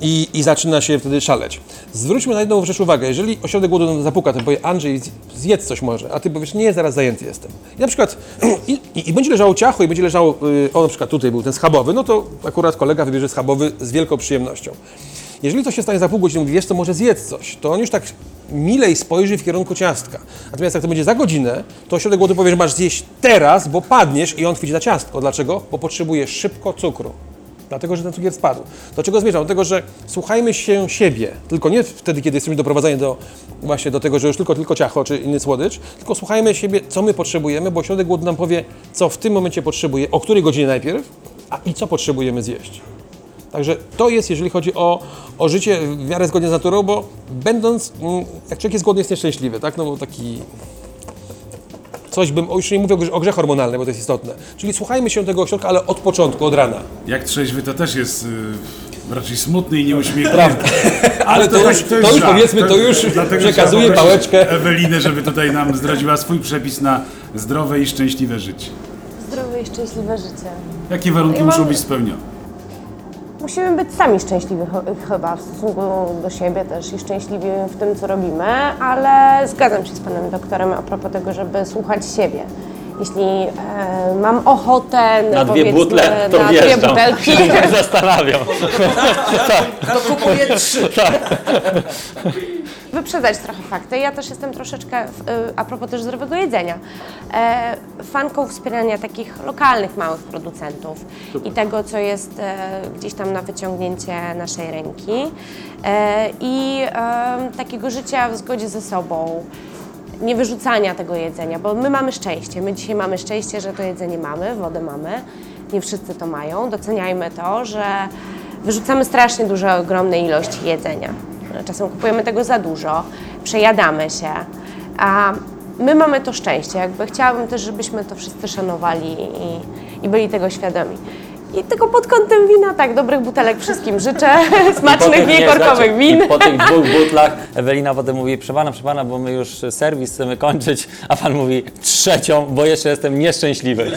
i, i zaczyna się wtedy szaleć. Zwróćmy na jedną rzecz uwagę, jeżeli ośrodek głodu zapuka, to powie Andrzej, zj- zjedz coś może, a ty powiesz, nie, zaraz zajęty jestem. I na przykład, i, i, i będzie leżało ciacho i będzie leżało, y, o na przykład tutaj był ten schabowy, no to akurat kolega wybierze schabowy z wielką przyjemnością. Jeżeli coś się stanie za pół godziny, mówi, wiesz co, może zjedz coś, to on już tak milej spojrzy w kierunku ciastka. Natomiast jak to będzie za godzinę, to ośrodek głodu powie, że masz zjeść teraz, bo padniesz i on chwyci za ciastko. Dlaczego? Bo potrzebuje szybko cukru. Dlatego, że ten cukier spadł. Do czego zmierzam? Do tego, że słuchajmy się siebie. Tylko nie wtedy, kiedy jesteśmy doprowadzeni do, właśnie do tego, że już tylko, tylko ciacho czy inny słodycz, tylko słuchajmy siebie, co my potrzebujemy, bo ośrodek głodu nam powie, co w tym momencie potrzebuje, o której godzinie najpierw, a i co potrzebujemy zjeść. Także to jest, jeżeli chodzi o, o życie w miarę zgodnie z naturą, bo będąc, mm, jak człowiek jest głodny, jest nieszczęśliwy, tak? No bo taki... Coś bym, o, już nie mówię o grze- hormonalnej, bo to jest istotne. Czyli słuchajmy się tego ośrodka, ale od początku, od rana. Jak trzeźwy to też jest y, raczej smutny i nieuśmiechnięty. Ale to, już, to już żart. powiedzmy, to już Dlatego przekazuję trzeba poprosić pałeczkę. Ewelinę, żeby tutaj nam zdradziła swój przepis na zdrowe i szczęśliwe życie. Zdrowe i szczęśliwe życie. Jakie warunki Ja muszą mam- być spełnione? Musimy być sami szczęśliwi ch- chyba w stosunku do siebie też i szczęśliwi w tym, co robimy, ale zgadzam się z panem doktorem a propos tego, żeby słuchać siebie. Jeśli e, mam ochotę Na dwie powiedzmy, butle to na dwie wjeżdżam. butelki, Się nie zastanawiam. To kupuję trzy. wyprzedzać trochę fakty. Ja też jestem troszeczkę, y, a propos też zdrowego jedzenia, e, fanką wspierania takich lokalnych, małych producentów i tego, co jest e, gdzieś tam na wyciągnięcie naszej ręki e, i takiego życia w zgodzie ze sobą. Nie wyrzucania tego jedzenia, bo my mamy szczęście. My dzisiaj mamy szczęście, że to jedzenie mamy, wodę mamy. Nie wszyscy to mają. Doceniajmy to, że wyrzucamy strasznie duże, ogromne ilości jedzenia. Czasem kupujemy tego za dużo, przejadamy się, a my mamy to szczęście. Jakby chciałabym też, żebyśmy to wszyscy szanowali i, i byli tego świadomi. I tylko pod kątem wina, tak, dobrych butelek wszystkim życzę, smacznych, nie, niekorkowych słuchajcie, win. I po tych dwóch butlach Ewelina potem mówi, proszę pana, proszę pana, bo my już serwis chcemy kończyć, a pan mówi trzecią, bo jeszcze jestem nieszczęśliwy.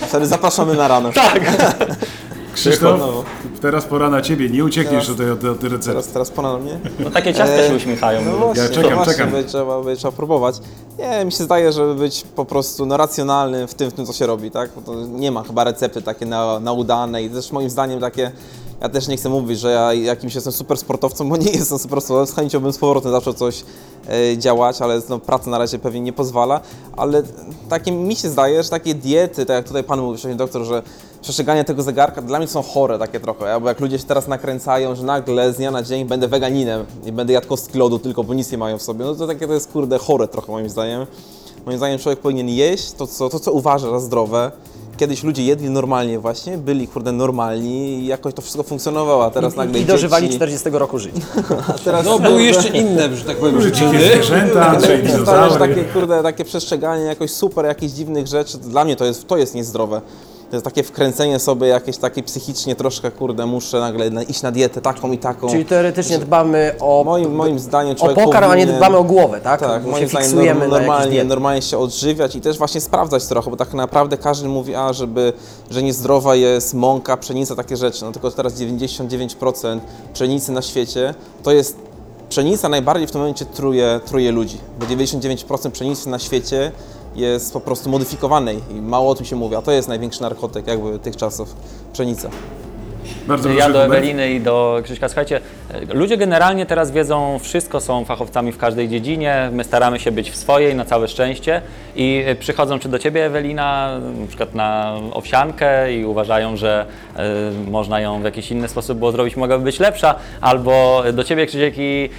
Wtedy zapraszamy na ranę. Tak. Krzysztof, teraz pora na ciebie. Nie uciekniesz tutaj od, od recepty. Teraz, teraz pora na mnie. No takie ciastka się uśmiechają. No właśnie, Ja czekam, to właśnie czekam. By, trzeba, by, trzeba próbować. Nie, mi się zdaje, żeby być po prostu no, racjonalnym w tym, w tym, co się robi, tak? Bo to nie ma chyba recepty takie na, na udane i też moim zdaniem takie, ja też nie chcę mówić, że ja jakimś jestem super sportowcem, bo nie jestem super sportowcem, z chęcią bym z powrotem zawsze coś e, działać, ale no, praca na razie pewnie nie pozwala, ale takie mi się zdaje, że takie diety, tak jak tutaj Pan mówił wcześniej doktor, że przestrzeganie tego zegarka dla mnie są chore takie trochę, bo jak ludzie się teraz nakręcają, że nagle z dnia na dzień będę weganinem i będę jadł kostki lodu tylko, bo nic nie mają w sobie, no to takie to jest kurde chore trochę moim zdaniem. Moim zdaniem człowiek powinien jeść to, co, to, co uważa za zdrowe. Kiedyś ludzie jedli normalnie właśnie, byli kurde normalni i jakoś to wszystko funkcjonowało, a teraz nagle I dożywali dzieci, 40 roku życia. teraz No były jeszcze inne, że tak powiem, przyczyny. zwierzęta, że dinozaury. takie, kurde, takie przestrzeganie jakoś super jakichś dziwnych rzeczy, dla mnie to jest, to jest niezdrowe. To jest takie wkręcenie sobie jakieś takie psychicznie troszkę, kurde, muszę nagle na, iść na dietę taką i taką. Czyli teoretycznie dbamy o, moim, moim zdaniem o człowiek pokarm, a nie powinien- dbamy o głowę, tak? Tak, Bo moim się zdaniem fiksujemy norm- na normalnie, normalnie się odżywiać i też właśnie sprawdzać trochę, bo tak naprawdę każdy mówi, a żeby, że niezdrowa jest mąka, pszenica, takie rzeczy. No tylko teraz 99% pszenicy na świecie to jest pszenica najbardziej w tym momencie truje, truje ludzi, bo 99% pszenicy na świecie jest po prostu modyfikowanej i mało o tym się mówi, a to jest największy narkotyk jakby tych czasów, pszenica. Bardzo Ja do. Eweliny i do Krzyśka, słuchajcie, ludzie generalnie teraz wiedzą wszystko, są fachowcami w każdej dziedzinie, my staramy się być w swojej, na całe szczęście. I e, przychodzą czy do Ciebie Ewelina, na przykład na owsiankę i uważają, że e, można ją w jakiś inny sposób było zrobić, mogłaby być lepsza, albo do Ciebie Krzysiek i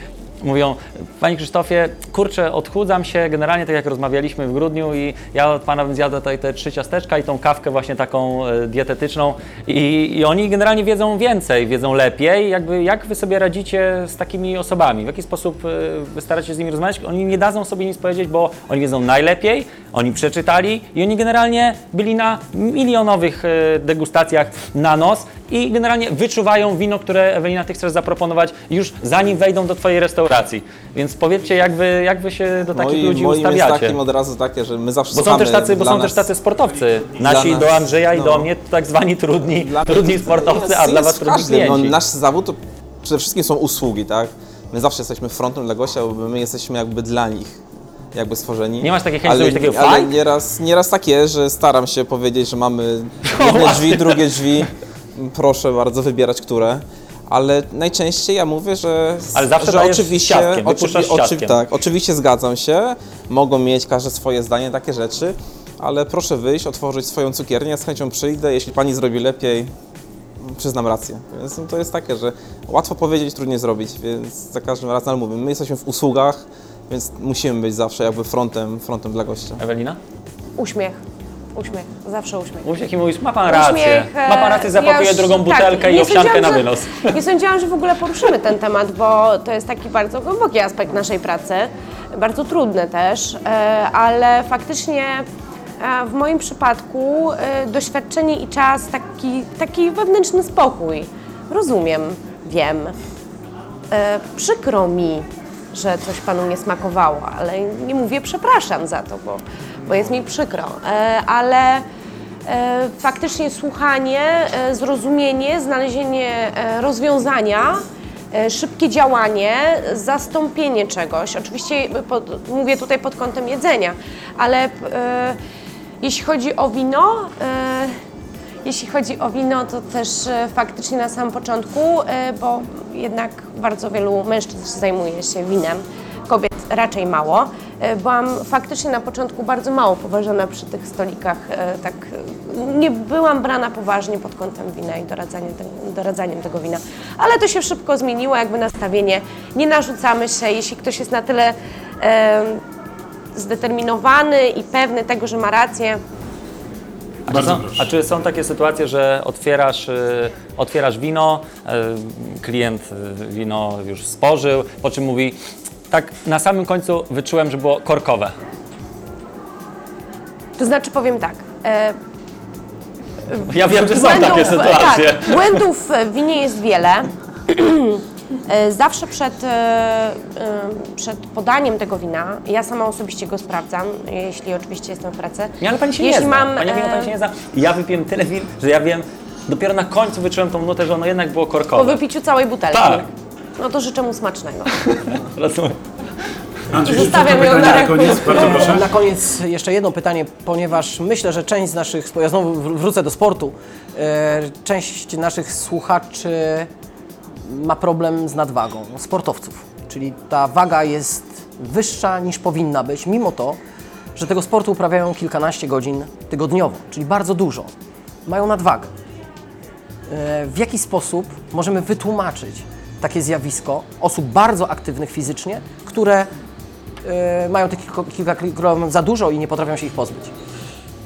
mówią, Panie Krzysztofie, kurczę, odchudzam się, generalnie tak jak rozmawialiśmy w grudniu i ja od Pana bym zjadł tutaj te trzy ciasteczka i tą kawkę właśnie taką e, dietetyczną. I, i oni generalnie wiedzą więcej, wiedzą lepiej, jakby jak Wy sobie radzicie z takimi osobami, w jaki sposób e, Wy staracie się z nimi rozmawiać, oni nie dadzą sobie nic powiedzieć, bo oni wiedzą najlepiej, oni przeczytali i oni generalnie byli na milionowych e, degustacjach na nos i generalnie wyczuwają wino, które Ewelina Ty chcesz zaproponować już zanim wejdą do Twojej restauracji. Więc powiedzcie, jak Wy, jak wy się do takich ludzi moim jest ustawiacie. takim od razu takie, że my zawsze Bo są też tacy, bo są nas, też tacy sportowcy. Nasi nas, do Andrzeja i no. do mnie tak zwani trudni, Dla trudni jest- sportowcy, a jest- dla jest Was trudni klienci. No, nasz zawód to przede wszystkim są usługi, tak? My zawsze jesteśmy frontem dla gościa, bo my jesteśmy jakby dla nich jakby stworzeni. Nie masz takiej chęci ale, takiego ale nieraz, nieraz tak jest, że staram się powiedzieć, że mamy jedne drzwi, drugie drzwi. Proszę bardzo wybierać, które. Ale najczęściej ja mówię, że, Ale zawsze że oczywiście, siatkiem, wypuszczasz siatkiem. tak, oczywiście zgadzam się, mogą mieć każde swoje zdanie, takie rzeczy, ale proszę wyjść, otworzyć swoją cukiernię, z chęcią przyjdę, jeśli pani zrobi lepiej, przyznam rację. Więc no to jest takie, że łatwo powiedzieć, trudniej zrobić, więc za każdym razem, ale mówię, my jesteśmy w usługach, więc musimy być zawsze jakby frontem, frontem dla gościa. Ewelina? Uśmiech. Uśmiech. Zawsze uśmiech. Uśmiech i mówisz, ma Pan rację. Uśmiech, e, Ma Pan rację, zapakuje ja już- drugą tak, butelkę i nie owsiankę na że- wynos. Nie sądziłam, że w ogóle poruszymy ten temat, bo to jest taki bardzo głęboki aspekt naszej pracy, bardzo trudny też, e, ale faktycznie e, w moim przypadku e, doświadczenie i czas, taki, taki wewnętrzny spokój. Rozumiem, wiem. E, Przykro mi, że coś Panu nie smakowało, ale nie mówię przepraszam za to, bo, bo jest mi przykro. E, Ale e, faktycznie słuchanie, e, zrozumienie, znalezienie rozwiązania, szybkie działanie, zastąpienie czegoś. Oczywiście pod, mówię tutaj pod kątem jedzenia, ale jeśli chodzi o wino, jeśli chodzi o wino, to też faktycznie na samym początku, bo jednak bardzo wielu mężczyzn zajmuje się winem, kobiet raczej mało. E, Byłam faktycznie na początku bardzo mało poważana przy tych stolikach, e, tak e, nie byłam brana poważnie pod kątem wina i doradzaniem, doradzaniem tego wina. Ale to się szybko zmieniło, jakby nastawienie, nie narzucamy się, jeśli ktoś jest na tyle e, zdeterminowany i pewny tego, że ma rację, A czy, są, a czy są takie sytuacje, że otwierasz, y, otwierasz wino, y, klient y, wino już spożył, po czym mówi, tak na samym końcu wyczułem, że było korkowe. To znaczy powiem tak. E, Ja wiem, że są takie sytuacje. Tak, błędów w winie jest wiele. E, Zawsze przed, e, e, przed podaniem tego wina, ja sama osobiście go sprawdzam, jeśli oczywiście jestem w pracy. Nie, ale pani się jeśli nie zna. mam, Pani się nie zna. Ja wypiłem tyle win, że ja wiem, dopiero na końcu wyczułem tą nutę, że ono jednak było Po korkowe. wypiciu całej butelki. Tak. No to życzę mu smacznego. Rozumiem. Andrzej, Zostawiam ją na na koniec, bardzo proszę. Na koniec jeszcze jedno pytanie, ponieważ myślę, że część z naszych, ja znowu wr- wrócę do sportu, e, część naszych słuchaczy ma problem z nadwagą sportowców, czyli ta waga jest wyższa niż powinna być, mimo to, że tego sportu uprawiają kilkanaście godzin tygodniowo, czyli bardzo dużo. Mają nadwagę. E, W jaki sposób możemy wytłumaczyć takie zjawisko osób bardzo aktywnych fizycznie, które e, mają tych kilka, kilka kilogramów za dużo i nie potrafią się ich pozbyć?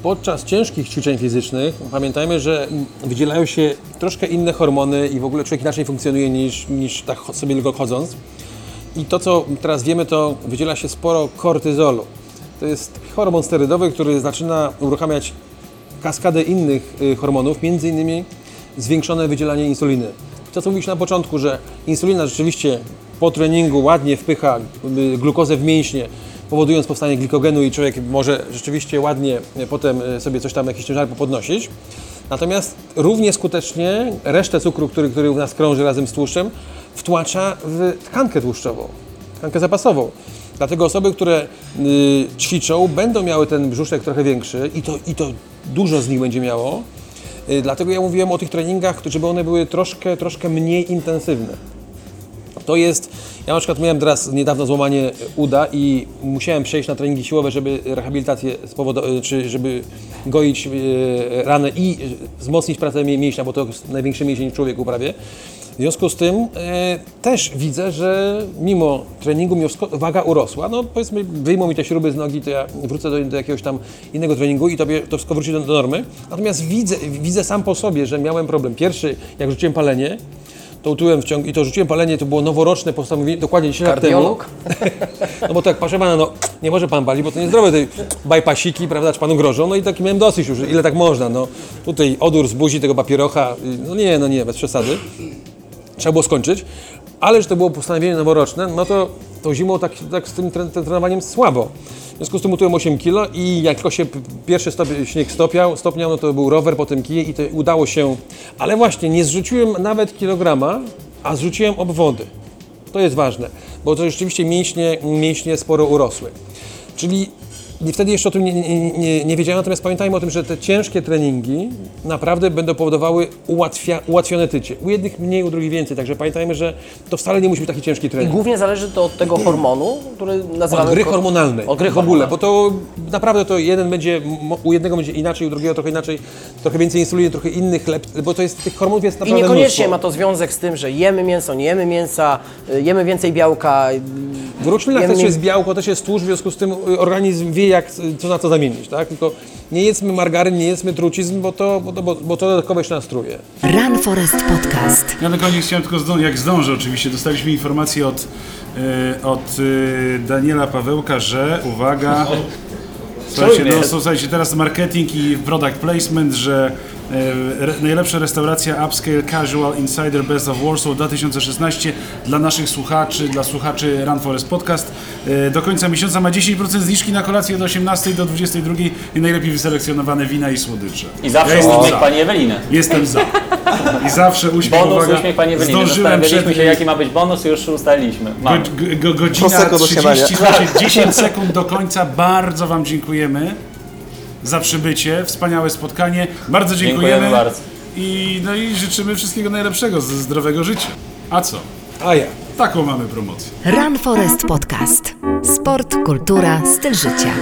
Podczas ciężkich ćwiczeń fizycznych pamiętajmy, że wydzielają się troszkę inne hormony i w ogóle człowiek inaczej funkcjonuje niż, niż tak sobie tylko chodząc. I to, co teraz wiemy, to wydziela się sporo kortyzolu. To jest hormon sterydowy, który zaczyna uruchamiać kaskadę innych y, hormonów, między innymi zwiększone wydzielanie insuliny. To, co mówiliśmy na początku, że insulina rzeczywiście po treningu ładnie wpycha y, glukozę w mięśnie, powodując powstanie glikogenu i człowiek może rzeczywiście ładnie y, potem y, sobie coś tam, jakiś ciężar podnosić. Natomiast równie skutecznie resztę cukru, który, który u nas krąży razem z tłuszczem, wtłacza w tkankę tłuszczową, tkankę zapasową. Dlatego osoby, które ćwiczą, będą miały ten brzuszek trochę większy i to, i to dużo z nich będzie miało. Y, dlatego ja mówiłem o tych treningach, żeby one były troszkę, troszkę mniej intensywne. To jest, ja na przykład miałem teraz niedawno złamanie uda i musiałem przejść na treningi siłowe, żeby rehabilitację spowodować, czy żeby goić e, ranę i wzmocnić pracę mię- mięśnia, bo to jest największy mięsień w człowieku prawie. W związku z tym e, też widzę, że mimo treningu wszystko waga urosła. No powiedzmy, wyjmą mi te śruby z nogi, to ja wrócę do, do jakiegoś tam innego treningu i to, to wszystko wróci do, do normy. Natomiast widzę, widzę sam po sobie, że miałem problem. Pierwszy, jak rzuciłem palenie, to utyłem w ciągu i to rzuciłem palenie, to było noworoczne postanowienie, dokładnie 10 lat temu. No bo tak, proszę pana, no nie może pan palić, bo to niezdrowe, te bypassiki, prawda, czy panu grożą, no i taki miałem dosyć już, ile tak można, no. Tutaj odór z buzi tego papierocha, no nie, no nie, bez przesady. Trzeba było skończyć, ale że to było postanowienie noworoczne, no to tą zimą tak, tak z tym tre- tym trenowaniem słabo. W związku z tym utyłem 8 kilo i jak tylko się pierwszy stop, śnieg stopiał, stopniał, no to był rower, potem kije i to udało się. Ale właśnie, nie zrzuciłem nawet kilograma, a zrzuciłem obwody. To jest ważne, bo to rzeczywiście mięśnie, mięśnie sporo urosły. Czyli nie- wtedy jeszcze o tym nie, nie, nie, nie wiedziałem, natomiast pamiętajmy o tym, że te ciężkie treningi naprawdę będą powodowały ułatwia, ułatwione tycie. U jednych mniej, u drugich więcej, także pamiętajmy, że to wcale nie musi być taki ciężki I trening. głównie zależy to od tego hormonu, który nazywamy... Od gry hormonalnej. Od gry w ogóle, bo to naprawdę to jeden będzie, u jednego będzie inaczej, u drugiego trochę inaczej, trochę więcej insuliny, trochę innych, bo to jest, tych hormonów jest I naprawdę niekoniecznie mnóstwo. ma to związek z tym, że jemy mięso, nie jemy mięsa, y, jemy więcej białka. y, W roślinach jemy też jest białko, też jest tłuszcz, w związku z tym y, organizm wie, jak, co na co zamienić, tak? Tylko nie jedzmy margaryn, nie jedzmy trucizn, bo to, bo to, bo, bo to dodatkowo jeszcze nas truje. Run Forest Podcast. Ja na koniec chciałem tylko, zdążyć, jak zdążę oczywiście, dostaliśmy informację od, e, od e, Daniela Pawełka, że, uwaga, słuchajcie, no, słuchajcie, teraz marketing i product placement, że re, najlepsza restauracja Upscale Casual Insider Best of Warsaw 2016 dla naszych słuchaczy, dla słuchaczy Run Forest Podcast. E, do końca miesiąca ma 10% zniżki na kolację do 18 do 22 i najlepiej wyselekcjonowane wina i słodycze. I zawsze ja jestem uśmiech za. pani Eweliny. Jestem za. I zawsze uśmiech, Bonus uwaga, uśmiech pani Eweliny. zdążyłem przed... Się jaki ma być bonus i już ustaliliśmy. Go, go, godzina Prosecco do 30, śniadania. słuchajcie, 10 sekund do końca. Bardzo Wam dziękujemy za przybycie. Wspaniałe spotkanie. Bardzo dziękujemy. Dziękujemy bardzo. I, no i życzymy wszystkiego najlepszego, z zdrowego życia. A co? A ja. Taką mamy promocję. Run Forest Podcast. Sport, kultura, styl życia.